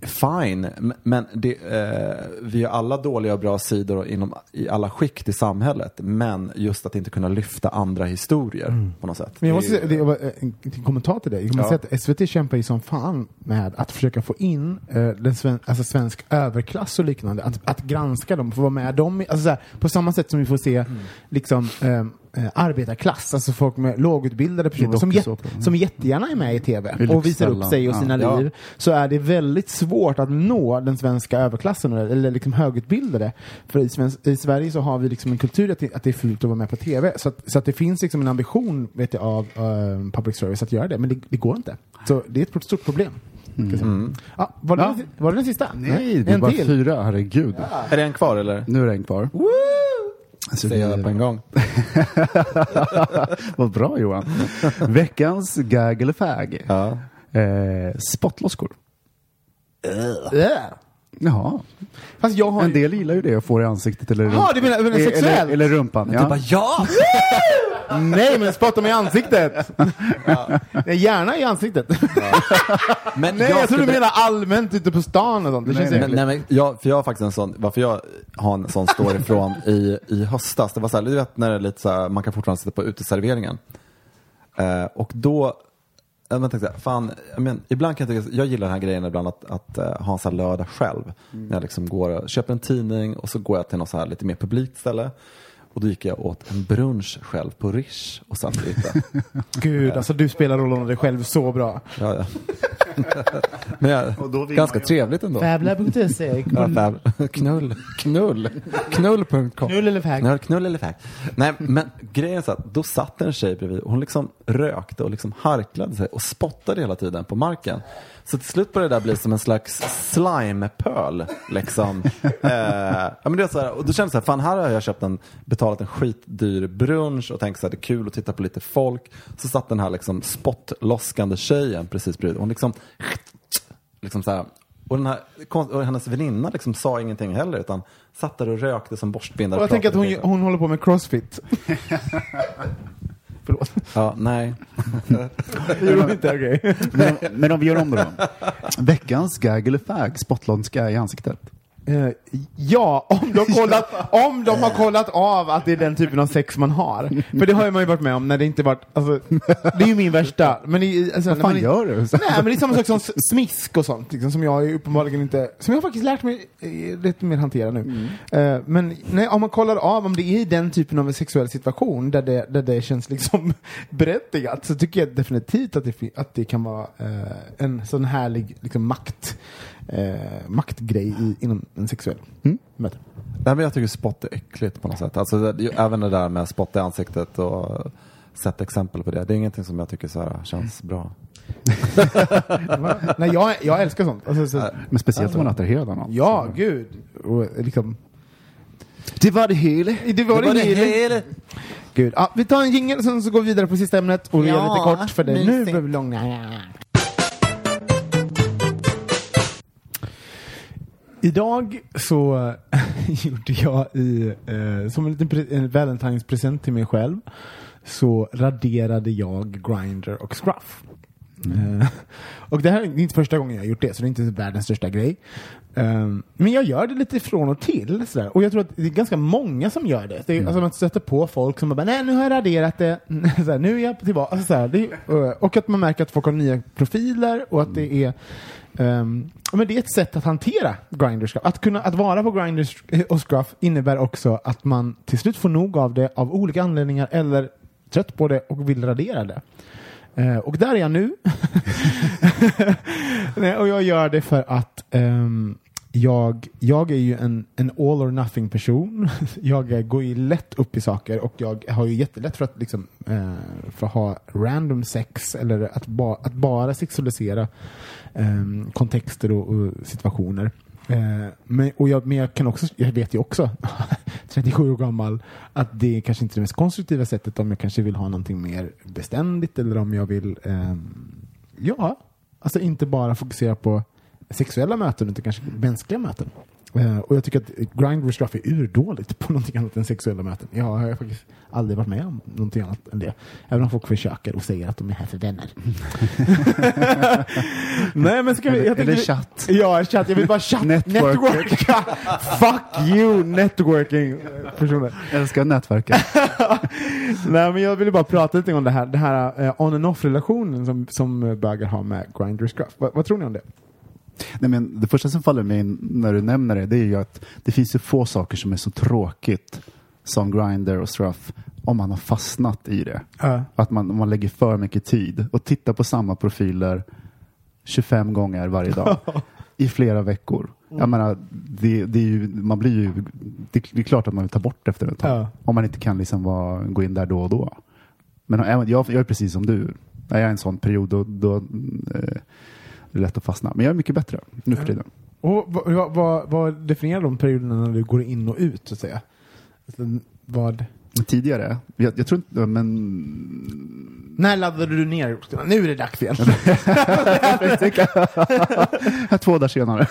Fine, men det, eh, vi har alla dåliga och bra sidor inom, i alla skikt i samhället. Men just att inte kunna lyfta andra historier på något sätt. Men jag Det måste säga, det var eh, en en kommentar till det. Jag måste säga att SVT kämpar ju som fan med att försöka få in eh, den sven, alltså svensk överklass och liknande. Att, att granska dem, få vara med dem. Alltså så här, på samma sätt som vi får se liksom, eh, eh, arbetarklass, alltså folk med lågutbildade personer som, jät, som jättegärna är med i TV I och visar upp sig och Ja. sina Ja. liv. Så är det väldigt svårt att nå den svenska överklassen eller liksom högutbildade. För i, svensk, i Sverige så har vi liksom en kultur att det, att det är fult att vara med på TV. Så att, så att det finns liksom en ambition vet jag, av eh, public service att göra det, men det, det går inte. Så det är ett stort problem. Säga. Ja, var, det, Ja. den- var det den sista? Nej, det är bara till. fyra, herregud. Är det en kvar eller? Nu är det en kvar. Alltså, det- på en gång. Vad bra Johan. Veckans gag eller fag. Ja. Eh, spottloskor. Äh. Jaha. Fast jag har En ju... del gillar ju det att få det i ansiktet eller, Jaha, du menar- menar eller, sexuellt? eller rumpan. Ja. Du bara ja! Nej, men spotta mig i ansiktet! Nej, Gärna i ansiktet. Men Nej, jag tror skulle du menar allmänt ute på stan och sånt. Det känns nej. Äckligt. nej, men jag, för jag har faktiskt en sån, varför jag har en sån story från i, i höstas, det var så här, du vet när det är lite så här, man kan fortfarande sitta på uteserveringen. Eh, och då, jag tänkte fan, men, ibland kan jag tycka, jag gillar den här grejen ibland att, att eh, ha en sån här lördag själv. När jag liksom går köper en tidning och så går jag till något så här lite mer publikt ställe. Och då gick jag åt en brunch själv på Rish och satt lite. Gud, alltså du spelar rollen av dig själv så bra. Ja, ja. Men jag, ganska trevligt ändå. Fabla.se. Ja, fab. Knull. Knull. Knull.com. Knull eller fag? Knull, knull eller fag. Nej, men grejen är så att då satt en tjej bredvid och hon liksom rökte och liksom harklade sig och spottade hela tiden på marken. Så till slut började det där bli som en slags slimepöl. Liksom. Eh, ja, men det är så här, och då kände jag så här, fan här har jag köpt en, betalat en skitdyr brunch och tänkt så här, det är kul att titta på lite folk. Så satt den här liksom spottloskande tjejen precis bredvid. Hon liksom, liksom så här, och, den här, och hennes väninna liksom sa ingenting heller utan satt där och rökte som borstbindare. Och jag tänker att hon, hon håller på med crossfit. Förlåt. Ja, nej. Det gjorde de inte, okej. Men, men om vi gör om det då. Veckans gag eller fag, spottlontska i ansiktet. Eh, ja, om de, har kollat, om de har kollat av att det är den typen av sex man har. För det har man ju varit med om när det inte varit, alltså, det är ju min värsta. Men det, alltså, Vad fan man, gör du? Nej, men det är samma sak som smisk och sånt, liksom, som jag uppenbarligen inte, som jag faktiskt lärt mig eh, lite mer hantera nu. Eh, men nej, om man kollar av om det är i den typen av sexuell situation där det, där det känns liksom berättigat, så tycker jag definitivt att det, att det kan vara eh, en sån härlig liksom, makt, eh, maktgrej i, inom en sexuell möte. Nej, men jag tycker spott är äckligt på något sätt. Alltså, det, ju- även det där med spott i ansiktet och sätta exempel på det. Det är ingenting som jag tycker så här, känns bra. Nej, jag, jag älskar sånt. Alltså, så, Men speciellt om man attraherar någon. ja, gud. Och, liksom, Det var det hela. det var det, hela. Gud. Ja, vi tar en jingel sen så går vi vidare på sista ämnet och vi gör lite kort för det. Nu blir vi långa. Idag så gjorde jag i, eh, som en liten en Valentine's-present till mig själv, så raderade jag Grindr och Scruff. Eh, och det här är inte första gången jag har gjort det, så det är inte världens största grej. Um, men jag gör det lite från och till. Sådär. Och jag tror att det är ganska många som gör det. det är, alltså man stöter på folk som bara, nej nu har jag raderat det, såhär, nu är jag tillbaka. Alltså, såhär, det, eh, och att man märker att folk har nya profiler och att det är Um, men det är ett sätt att hantera Grindr Scruff. Att, kunna, att vara på Grindr och Scruff innebär också att man till slut får nog av det av olika anledningar eller trött på det och vill radera det. Uh, och där är jag nu. Nej, och jag gör det för att um, jag, jag är ju en, en all or nothing person. Jag går ju lätt upp i saker och jag har ju jättelätt för att, liksom, uh, för att ha random sex eller att, ba, att bara sexualisera eh, kontexter och, och situationer. Eh, men, och jag, men jag kan också, jag vet ju också, 37 år gammal, att det är kanske inte är det mest konstruktiva sättet om jag kanske vill ha någonting mer beständigt eller om jag vill, eh, ja, alltså inte bara fokusera på sexuella möten utan kanske mänskliga möten. Eh, och jag tycker att Grindr Scruff är urdåligt på någonting annat än sexuella möten. Jag har faktiskt aldrig varit med om någonting annat än det. Även om folk försöker och säger att de är här för vänner. Nej men ska vi, Eller- eller vi- chatt. Ja, chatt. Jag vill bara chatt. Network. Networka. Fuck you networking personer. Jag älskar nätverka. Nej men jag ville bara prata lite om det här, det här eh, on and off relationen som, som bögar har med Grindr Scruff. Vad, vad tror ni om det? Nej, men det första som faller mig in när du nämner det, det är ju att det finns ju få saker som är så tråkigt som Grindr och Struff om man har fastnat i det. Ja. Att man, om man lägger för mycket tid och tittar på samma profiler 25 gånger varje dag i flera veckor. Jag menar, det, det är ju, man blir ju, det, det är klart att man vill ta bort efter ett tag. Ja. Om man inte kan liksom vara, gå in där då och då. Men jag, jag är precis som du. Jag är en sån period då, då eh, det är lätt att fastna. Men jag är mycket bättre nu för tiden. Och vad, vad, vad, definierar de perioderna när du går in och ut så att säga? Alltså, vad, Tidigare, jag, jag tror inte, men när laddade du ner? Nu är det dags igen. två dagar senare.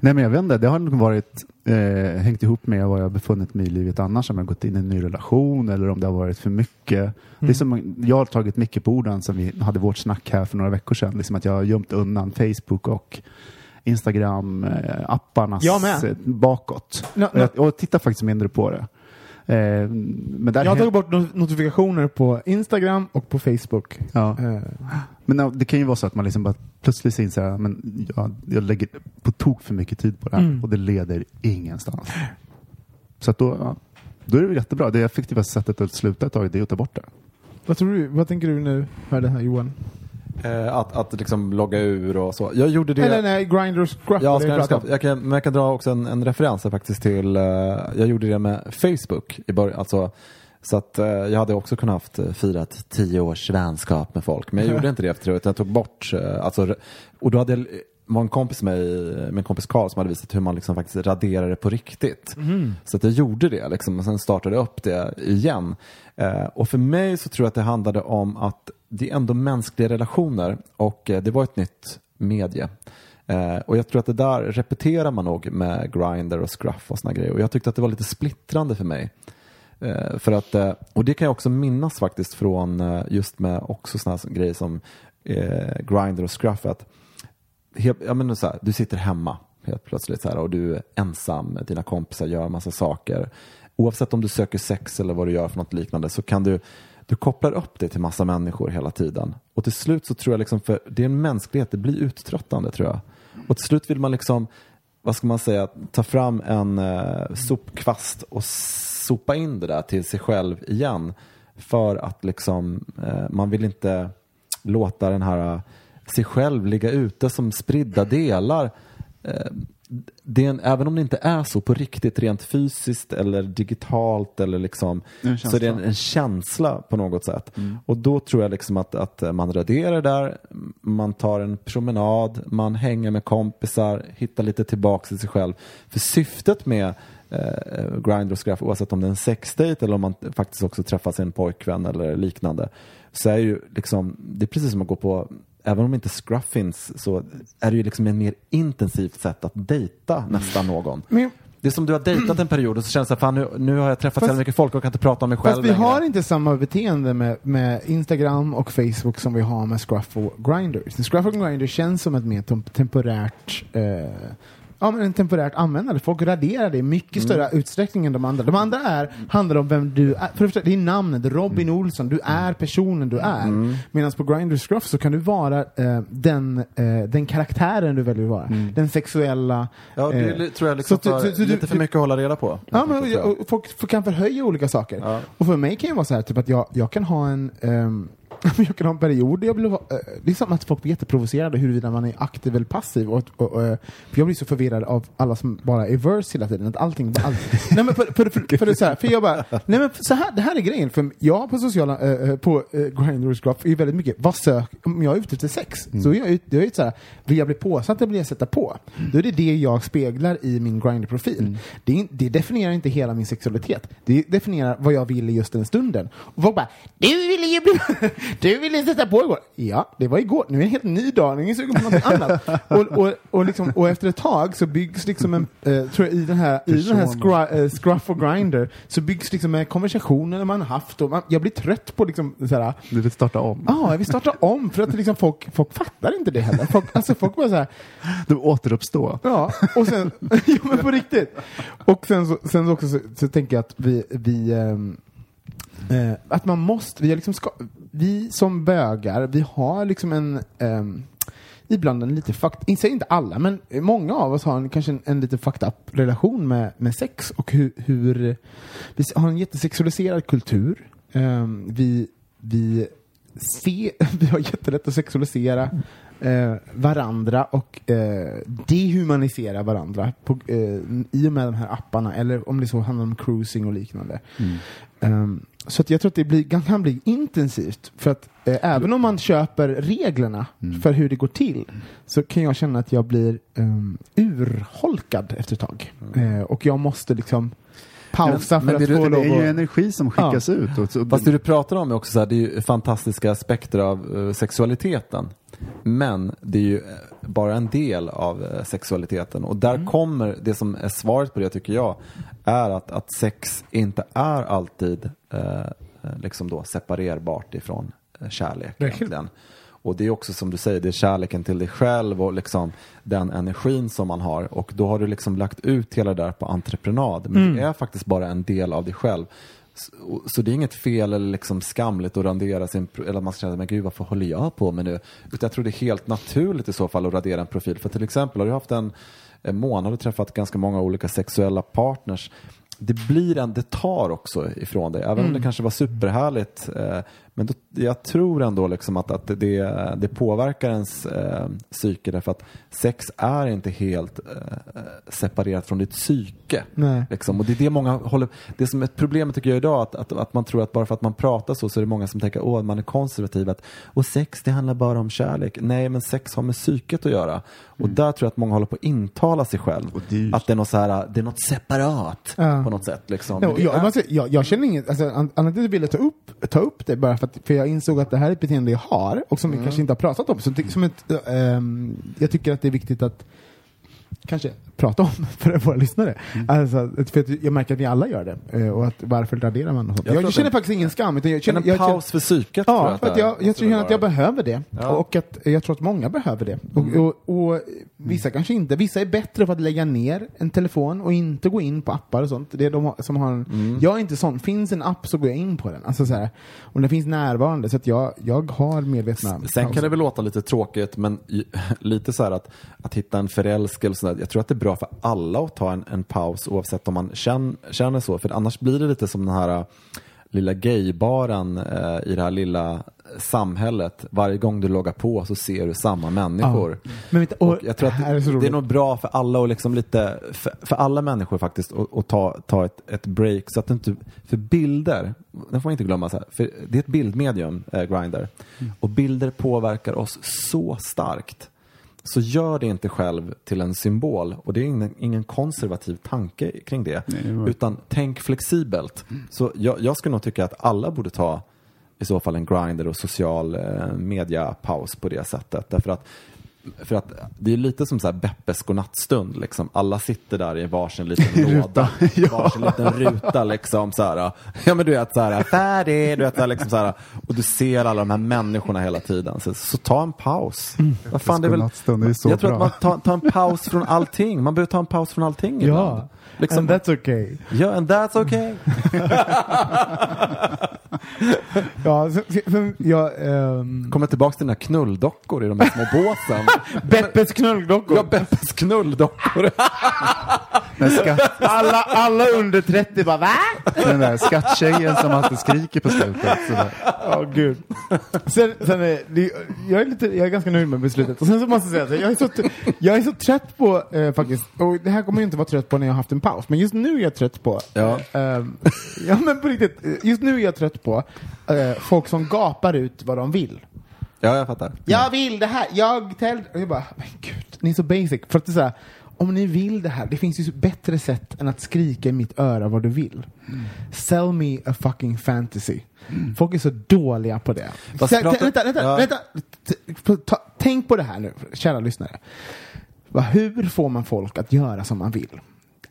Nej men jag vet inte, det har nog varit eh, hängt ihop med var jag befunnit mig i livet annars, om jag gått in i en ny relation eller om det har varit för mycket. Det är som, jag har tagit mycket på orden som vi hade vårt snack här för några veckor sedan, liksom att jag har gömt undan Facebook och Instagram, eh, eh, bakåt. No, Och, jag, och tittar faktiskt mindre på det. Eh, Jag har tagit bort not- notifikationer på Instagram och på Facebook. Ja. Eh, Men det kan ju vara så att man liksom bara plötsligt inser att men jag, jag lägger på tok för mycket tid på det här Mm. och det leder ingenstans. Så att då, då är det jättebra. Det effektivaste sättet att sluta ett tag det är att ta bort det. vad, tror du, vad tänker du nu för det här Johan? Eh, att, att liksom logga ur och så. Jag gjorde det. Eller nej, Grindr och Scruff. Ja, jag, kan, men jag kan dra också en, en referens här faktiskt till, eh, jag gjorde det med Facebook i början. Alltså, så att eh, jag hade också kunnat haft eh, firat tio års vänskap med folk. Men jag gjorde inte det efter det, utan jag tog bort, eh, alltså, och då hade jag, var en kompis med mig, min kompis Karl som hade visat hur man liksom faktiskt raderar det på riktigt. Så att jag gjorde det liksom, och sen startade jag upp det igen. Eh, och för mig så tror jag att det handlade om att det är ändå mänskliga relationer och eh, det var ett nytt medie. Eh, och jag tror att det där repeterar man nog med Grindr och Scruff och såna grejer. Och jag tyckte att det var lite splittrande för mig. Eh, för att, eh, och det kan jag också minnas faktiskt från eh, just med också sådana grejer som eh, Grindr och Scruff. Att helt, jag menar så här, du sitter hemma helt plötsligt så här, och du är ensam med dina kompisar, gör massa saker. Oavsett om du söker sex eller vad du gör för något liknande så kan du du kopplar upp det till massa människor hela tiden. Och till slut så tror jag, liksom, för det är en mänsklighet, det blir uttröttande tror jag. Och till slut vill man liksom, vad ska man säga, ta fram en eh, sopkvast och sopa in det där till sig själv igen. För att liksom, eh, man vill inte låta den här eh, sig själv ligga ute som spridda delar. Eh, en, även om det inte är så på riktigt rent fysiskt eller digitalt eller liksom, så är det en, en känsla på något sätt. Och då tror jag liksom att, att man raderar där, man tar en promenad, man hänger med kompisar, hittar lite tillbaka till sig själv. För syftet med eh, och Scruff, oavsett om det är en sexdate eller om man faktiskt också träffar sin pojkvän eller liknande, så är ju liksom, det är precis som att gå på Även om inte Scruff finns så är det ju liksom ett mer intensivt sätt att dejta nästan någon. Men, Det är som du har dejtat en period och så känns det fan nu, nu har jag träffat så Fast- mycket folk och kan inte prata om mig själv fast vi längre. har inte samma beteende med, med Instagram och Facebook som vi har med Scruff och Grindr. Scruff och Grindr känns som ett mer tem- temporärt eh, Ja, men en temporärt användande. Folk raderar det i mycket Mm. större utsträckning än de andra. De andra är, handlar om vem du är. För det första, det är namnet, Robin Mm. Olsson. Du är personen du är. Medan på Grindr och Scruff så kan du vara eh, den, eh, den karaktären du väljer att vara. Den sexuella. Mm. Ja, det eh, tror jag liksom så- för, så- så du- lite för mycket att hålla reda på. Ja, men och, och folk, folk kan förhöja olika saker. Ja. Och för mig kan det vara så här typ att jag, jag kan ha en ehm, jag kan ha en period där jag blir, uh, det är som att folk blir jätteprovocerade huruvida man är aktiv eller passiv. Och, och, och, eh, för jag blir så förvirrad av alla som bara är verse hela tiden. Att allting, all, nej men för, för, för, för, det så här, för jag bara, nej men så här, det här är grejen. För jag på sociala, eh, eh, på Grindr och Scruff är väldigt mycket, vad sök, om jag är ute efter sex, så är jag ut, jag är så här, vill jag bli påsatt eller vill jag sätta på? Då är det det jag speglar i min Grindr-profil. Det, är in- det definierar inte hela min sexualitet. Det definierar vad jag vill i just den stunden. Och folk bara, du ville ju bli, du ville sätta på igår. Ja, det var igår. Nu är det en helt ny dag, nu är ingen sugen på någonting annat. Och, och, och, liksom, och efter ett tag så byggs liksom en, eh, tror jag, i den här, i den här scra, eh, Scruff och Grindr så byggs liksom en konversationer man har haft och man, jag blir trött på liksom såhär, Du vill starta om. Ja, jag vill starta om för att liksom folk, folk fattar inte det heller. Folk, alltså folk bara så här, Du återuppstå. ja, och sen, ja men på riktigt. Och sen så, sen så också så, så tänker jag att vi, vi ehm, eh, att man måste, vi, liksom ska, vi som bögar, vi har liksom en ehm, Ibland en lite fucked, inte inte alla, men många av oss har en, kanske en, en lite fucked up relation med, med sex och hur, hur vi har en jättesexualiserad kultur. Ehm, vi, vi, se, vi har jättelätt att sexualisera eh, varandra och eh, dehumanisera varandra på, eh, i och med de här apparna, eller om det så handlar om cruising och liknande. Ehm, så att jag tror att det blir, kan bli intensivt. För att eh, även om man köper reglerna för hur det går till så kan jag känna att jag blir um, urholkad efter ett tag. Eh, och jag måste liksom pausa Men för det, att få det lov är ju energi som skickas ut. Och så, Fast det du pratar om är också så här, det är ju fantastiska aspekter av eh, sexualiteten. Men det är ju eh, bara en del av eh, sexualiteten. Och där kommer det som är svaret på det tycker jag, är att, att sex inte är alltid eh, liksom då separerbart ifrån kärlek. Egentligen. Och det är också som du säger, det är kärleken till dig själv och liksom den energin som man har. Och då har du liksom lagt ut hela det där på entreprenad. Men det är faktiskt bara en del av dig själv. Så, så det är inget fel eller liksom skamligt att radera sin, eller man känna, men gud varför håller jag på med nu? Utan jag tror det är helt naturligt i så fall att radera en profil. För till exempel har du haft en, en månad och träffat ganska många olika sexuella partners. Det blir en, det tar också ifrån dig, även om det kanske var superhärligt. Eh, men då, jag tror ändå liksom att, att det, det påverkar ens eh, psyke därför att sex är inte helt eh, separerat från ditt psyke. Liksom. Och det är det många håller, det som är ett problem tycker jag idag, att, att, att man tror att bara för att man pratar så, så är det många som tänker att man är konservativ. Att, och sex, det handlar bara om kärlek. Nej, men sex har med psyket att göra. Och där tror jag att många håller på att intala sig själv. Det Att det är något, så här, det är något separat Ja. på något sätt. Liksom. Det jag, är- jag, jag, jag känner inget, alltså, an- anledningen till att jag ville ta upp, ta upp det bara för att för jag insåg att det här är ett beteende jag har och som vi kanske inte har pratat om. Så, som ett, äh, ehm, jag tycker att det är viktigt att kanske prata om för våra lyssnare. Alltså, för jag märker att vi alla gör det. Eh, Och att varför raderar man sånt. Jag Jag, tror känner faktiskt ingen skam. Utan jag känner, en jag känner, paus för psyket tror Ja, jag för att jag, jag känner att jag behöver det. Ja. Mm. Och att jag tror att många behöver det. Och, och, och vissa kanske inte. Vissa är bättre på att lägga ner en telefon och inte gå in på appar och sånt. Det är de som har en, Mm. Jag är inte sån. Finns en app så går jag in på den. Alltså så här, om den finns närvarande. Så att jag, jag har medvetna Sen kan det väl låta lite tråkigt, men lite så här att, att hitta en förälskelse. Sådär. Jag tror att det är bra för alla att ta en, en paus oavsett om man känner, känner så. För annars blir det lite som den här äh, lilla gaybaren eh, i det här lilla samhället. Varje gång du loggar på så ser du samma människor. Ja. Men vet, och, Och jag tror att här är det, det är nog bra för alla och liksom lite, för, för alla människor faktiskt att, ta, ta ett, ett break så att det inte, för bilder, det får man inte glömma så här, för det är ett bildmedium, eh, Grindr, Mm. och bilder påverkar oss så starkt. Så gör det inte själv till en symbol och det är ingen, ingen konservativ tanke kring det, Nej, var- utan tänk flexibelt. Mm. Så jag, jag skulle nog tycka att alla borde ta i så fall en grinder och social eh, media-paus på det sättet. Därför att, för att det är lite som så här Beppes godnattstund. Liksom. Alla sitter där i varsin liten låda, varsin liten ruta. Liksom, så här, ja, men du vet, så här, färdig, du vet, så här, liksom, så här, och du ser alla de här människorna hela tiden. Så, så ta en paus. Vad fan, det är väl, är så jag tror bra. att man tar, tar en paus från allting. Man behöver ta en paus från allting ibland. Ja, Liksom, and that's okay. ja, and that's okay. Ja, så, så, jag, ehm, Kommer tillbaka till dina knulldockor i de här små båsen. Beppes knulldockor. Ja, Beppes knulldockor. Men skatt, alla, alla under 30 bara va? den där skatttjejen som alltid skriker på slutet. Ja, gud. Sen, sen är, det, jag, är lite, jag är ganska nöjd med beslutet. Och sen så måste jag säga, så jag är så, jag är så trött på, eh, faktiskt, och det här kommer jag inte vara trött på när jag har haft en paus, men just nu är jag trött på, Ja. ehm, ja men på riktigt, eh, just nu är jag trött på eh, folk som gapar ut vad de vill. Ja, jag fattar. Jag vill det här, jag täl... Och jag bara, men gud, ni är så basic. För att det är så här, om ni vill det här, det finns ju bättre sätt än att skrika i mitt öra vad du vill. Sell me a fucking fantasy. Folk är så dåliga på det. Fast Så, vänta, vänta, ja. vänta. Ta- Tänk på det här nu, kära lyssnare. Hur får man folk att göra som man vill?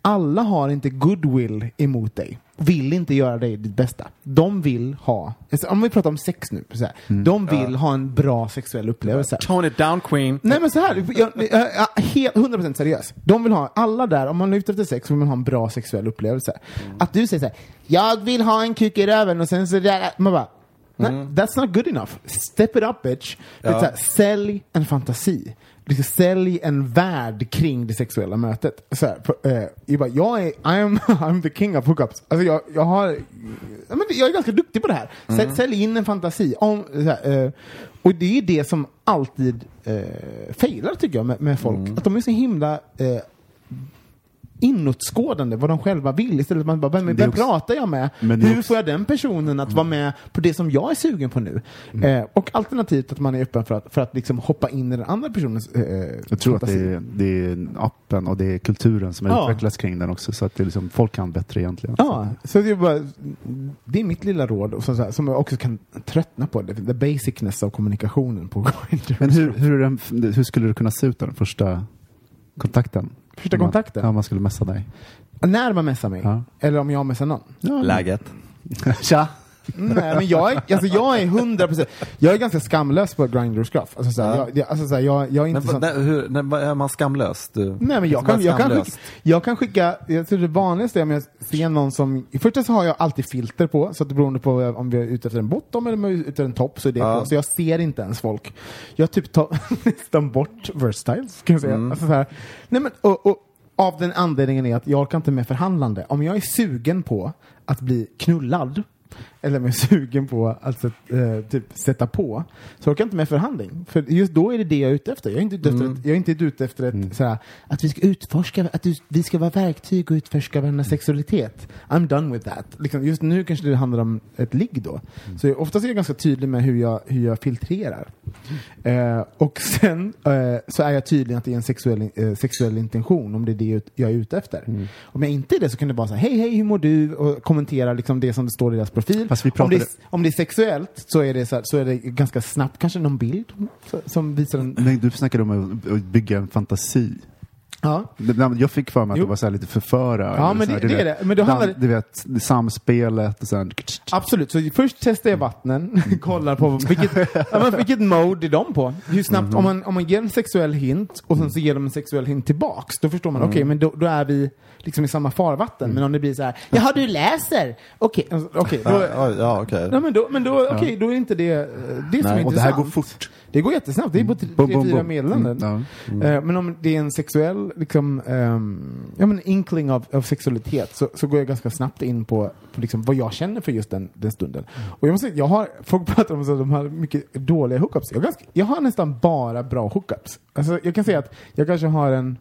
Alla har inte goodwill emot dig. Vill inte göra dig ditt bästa. De vill ha, alltså, om vi pratar om sex nu, så här, de vill ha en bra sexuell upplevelse. Tone it down queen. Nej men så här, jag, jag, jag, helt 100% seriös. De vill ha, alla där, om man är ute efter sex, vill man ha en bra sexuell upplevelse. Att du säger så här, jag vill ha en kuk i röven och sen så där, man bara, nej, that's not good enough. Step it up bitch. Ja. här, sälj en fantasi. Liksom, sälj en värld kring det sexuella mötet. Så här, på, eh, jag, bara, jag är I'm, I'm the king of hookups. Alltså jag, jag har ja, men jag är ganska duktig på det här. Sälj, sälj in en fantasi. Om, här, eh, och det är det som alltid eh, failar tycker jag med, med folk. Att de är så himla eh, inåtskådande vad de själva vill istället för att man bara, vem, vem också- pratar jag med? Hur också- får jag den personen att vara med på det som jag är sugen på nu? Eh, och alternativt att man är öppen för att, för att liksom hoppa in i den andra personens eh, Jag tror att det fantasi. är, det är appen och det är kulturen som Ja. utvecklats kring den också. Så att det liksom, folk kan bättre egentligen. Ja, så det är, bara, det är mitt lilla råd så här, som jag också kan tröttna på. The basicness av kommunikationen på. Men hur, hur, hur skulle det kunna se ut då, den första kontakten? Första man- kontakten? Ja, man skulle messa dig. När man messar mig? Ja. Eller om jag messar någon? Ja, Läget. Tja! Nej, men jag är, alltså jag är 100%, jag är ganska skamlös på Grindr och Scruff. Alltså, så här, Ja. jag, alltså, så här, jag, jag är inte Men, sån... vad- hur, är man skamlös? Du, Nej men jag Som kan, jag, kan skicka, jag kan skicka, jag tror det vanligaste är om jag ser någon som, i första så har jag alltid filter på, så att det beroende på om vi är ute efter en bottom eller om vi är ute efter en topp så är det Ja. på, så jag ser inte ens folk. Jag typ tar nästan bort verstiles, kan jag säga. Mm. Alltså så här, nej men, och, och, av den anledningen är att jag orkar inte med förhandlande. Om jag är sugen på att bli knullad, eller är sugen på att eh, typ sätta på, så orkar jag inte med förhandling. För just då är det det jag är ute efter. Jag är inte ute efter, ett, jag är inte ute efter ett, såhär, att vi ska utforska, att du, vi ska vara verktyg och utforska varandras sexualitet. I'm done with that. Liksom, just nu kanske det handlar om ett ligg då. Så jag, oftast är jag ganska tydlig med hur jag, hur jag filtrerar. Eh, och sen eh, så är jag tydlig att det är en sexuell, eh, sexuell intention, om det är det jag är ute efter. Om jag inte är det så kan det vara så här, hej hej, hur mår du? Och kommentera liksom det som det står i deras profil. Fast vi om, det är, om det är sexuellt så är det, så, här, så är det ganska snabbt kanske någon bild som visar en... Men du snackade om att bygga en fantasi. Ja. Jag fick för mig att Jo. det var så här lite förföra. Ja, men här, det- det är det. Men då handlar Du vet, samspelet och sen... Absolut, så först testar jag vattnen, kollar på vilket, ja, vilket mode är de på. Hur snabbt, Mhm. om, man, om man ger en sexuell hint och sen så ger de en sexuell hint tillbaks, då förstår man, Mm. okej, men då, då är vi liksom i samma farvatten. Men om det blir så här, jaha du läser, okej, alltså, okej, då, Ja, ja, ja, men då, men då, okej, då är inte det det som är Och intressant. det här går fort. Det går jättesnabbt, det är på tre, bom, fyra meddelanden. Mm, ja. Eh, Men om det är en sexuell liksom, ehm, ja, men inkling av, av sexualitet så, så går jag ganska snabbt in på, på liksom vad jag känner för just den, den stunden. Och jag måste säga, jag har, folk pratar om att de har mycket dåliga hookups. Jag, ganska, jag har nästan bara bra hookups. Alltså, jag kan säga att jag kanske har en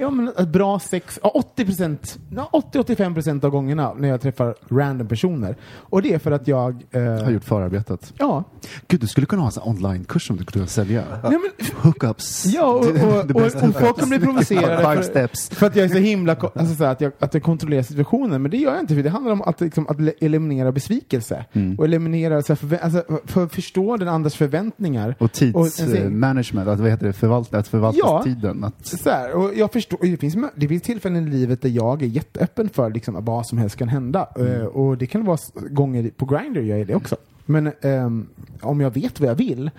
Ja men ett bra sex, ja, 80 procent, ja, 80-85 procent av gångerna när jag träffar random personer. Och det är för att jag... eh, Har gjort förarbetet. Ja. Gud, du skulle kunna ha en online-kurs som du kunde sälja. Nej, men, Hookups. Ja, och, och, och, och folk kan bli provocerade Five för, steps. för att jag är så himla, alltså så att, jag, att jag kontrollerar situationen. Men det gör jag inte, för det handlar om att, liksom, att eliminera besvikelse. Mm. Och eliminera, så här, förvä- alltså, för att förstå den andras förväntningar. Och tidsmanagement, att, vad heter det, förvalta, att förvalta Ja. tiden. Att, så här, och jag förstår, och det, finns, det finns tillfällen i livet där jag är jätteöppen för liksom, att vad som helst kan hända. Eh, och det kan vara gånger på Grindr jag är det också. Men ehm, om jag vet vad jag vill,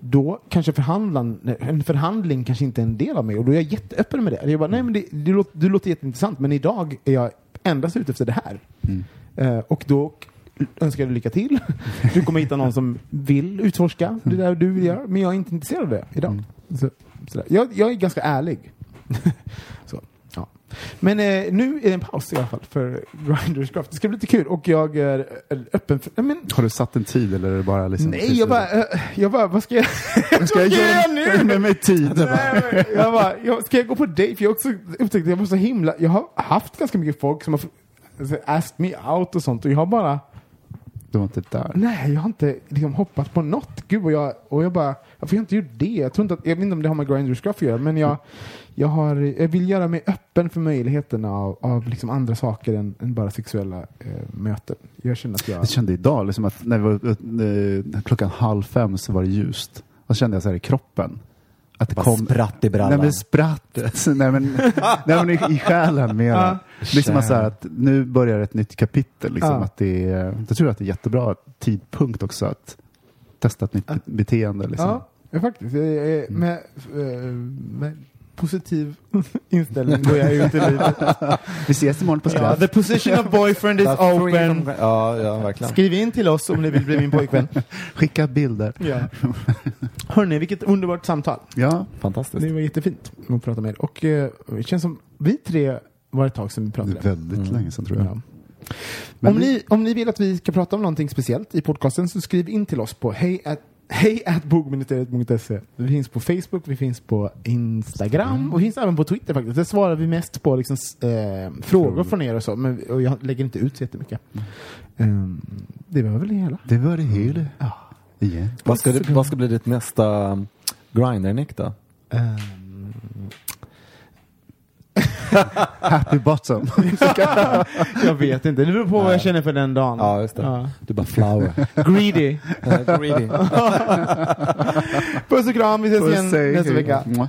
då kanske förhandlan, en förhandling kanske inte är en del av mig och då är jag jätteöppen med det. Jag bara, nej men det, det, låter, det låter jätteintressant men idag är jag endast ute efter det här. Eh, och då önskar jag dig lycka till. Du kommer hitta någon som vill utforska det där du vill göra, men jag är inte intresserad av det idag. Så, sådär. Jag, jag är ganska ärlig. så, ja. Men eh, nu är det en paus i alla fall för Grinders Craft. Det ska bli lite kul och jag är öppen för... Men, har du satt en tid eller är det bara liksom... nej, jag bara, eh, jag bara, vad ska jag, vad ska jag göra nu? med mig tid? Nej, jag bara, jag, ska jag gå på dejt? För jag också upptäckt att jag var så himla, jag har haft ganska mycket folk som har alltså, asked me out och sånt och jag har bara Du var inte där. Nej, jag har inte liksom, hoppat på något. Gud, och jag, och jag bara, varför har jag inte gjort det? Jag, tror inte att, jag vet inte om det har med Grindr Scruff att göra, men jag, jag, har, jag vill göra mig öppen för möjligheterna av, av liksom andra saker än, än bara sexuella eh, möten. Jag känner att jag... Jag kände idag, liksom att när vi var, eh, klockan halv fem så var det ljust. Och så kände jag så här i kroppen. Att det Bara kom... spratt i brallan. Nej men spratt. nej men, nej, men i, i själen mer. Ja. Liksom att, så här, att nu börjar ett nytt kapitel. Liksom, att det är, jag tror att det är jättebra tidpunkt också att testa ett nytt beteende. Liksom. Ja, faktiskt. Jag, med, eh, med positiv inställning går jag ut i livet. Vi ses imorgon på Ja, Scruff. the position of boyfriend is open. Ja, ja, verkligen. Skriv in till oss om ni vill bli min pojkvän. Skicka bilder. Ja. Hörni, vilket underbart samtal. Ja, Fantastiskt. Det var jättefint att prata med er. Och eh, det känns som vi tre var ett tag sedan vi det pratade. är väldigt länge sedan tror jag. Ja. Om, vi- ni, om ni vill att vi ska prata om någonting speciellt i podcasten så skriv in till oss på hej Hej at bogministeriet.se. Vi finns på Facebook, vi finns på Instagram och vi finns även på Twitter faktiskt. Där svarar vi mest på liksom, eh, frågor från er och så. Men, och jag lägger inte ut så jättemycket. Um, det var väl det hela. Det var det hela. Ja. Igen. Vad ska, det, vad ska bli ditt nästa um, grinder-nick då? Ehm, Happy bottom. jag vet inte, det beror på vad jag känner för den dagen. Ja, just det. Ja. Du bara flower. Greedy. Greedy. Puss och kram, vi ses igen Säg nästa hej. vecka. Mwah.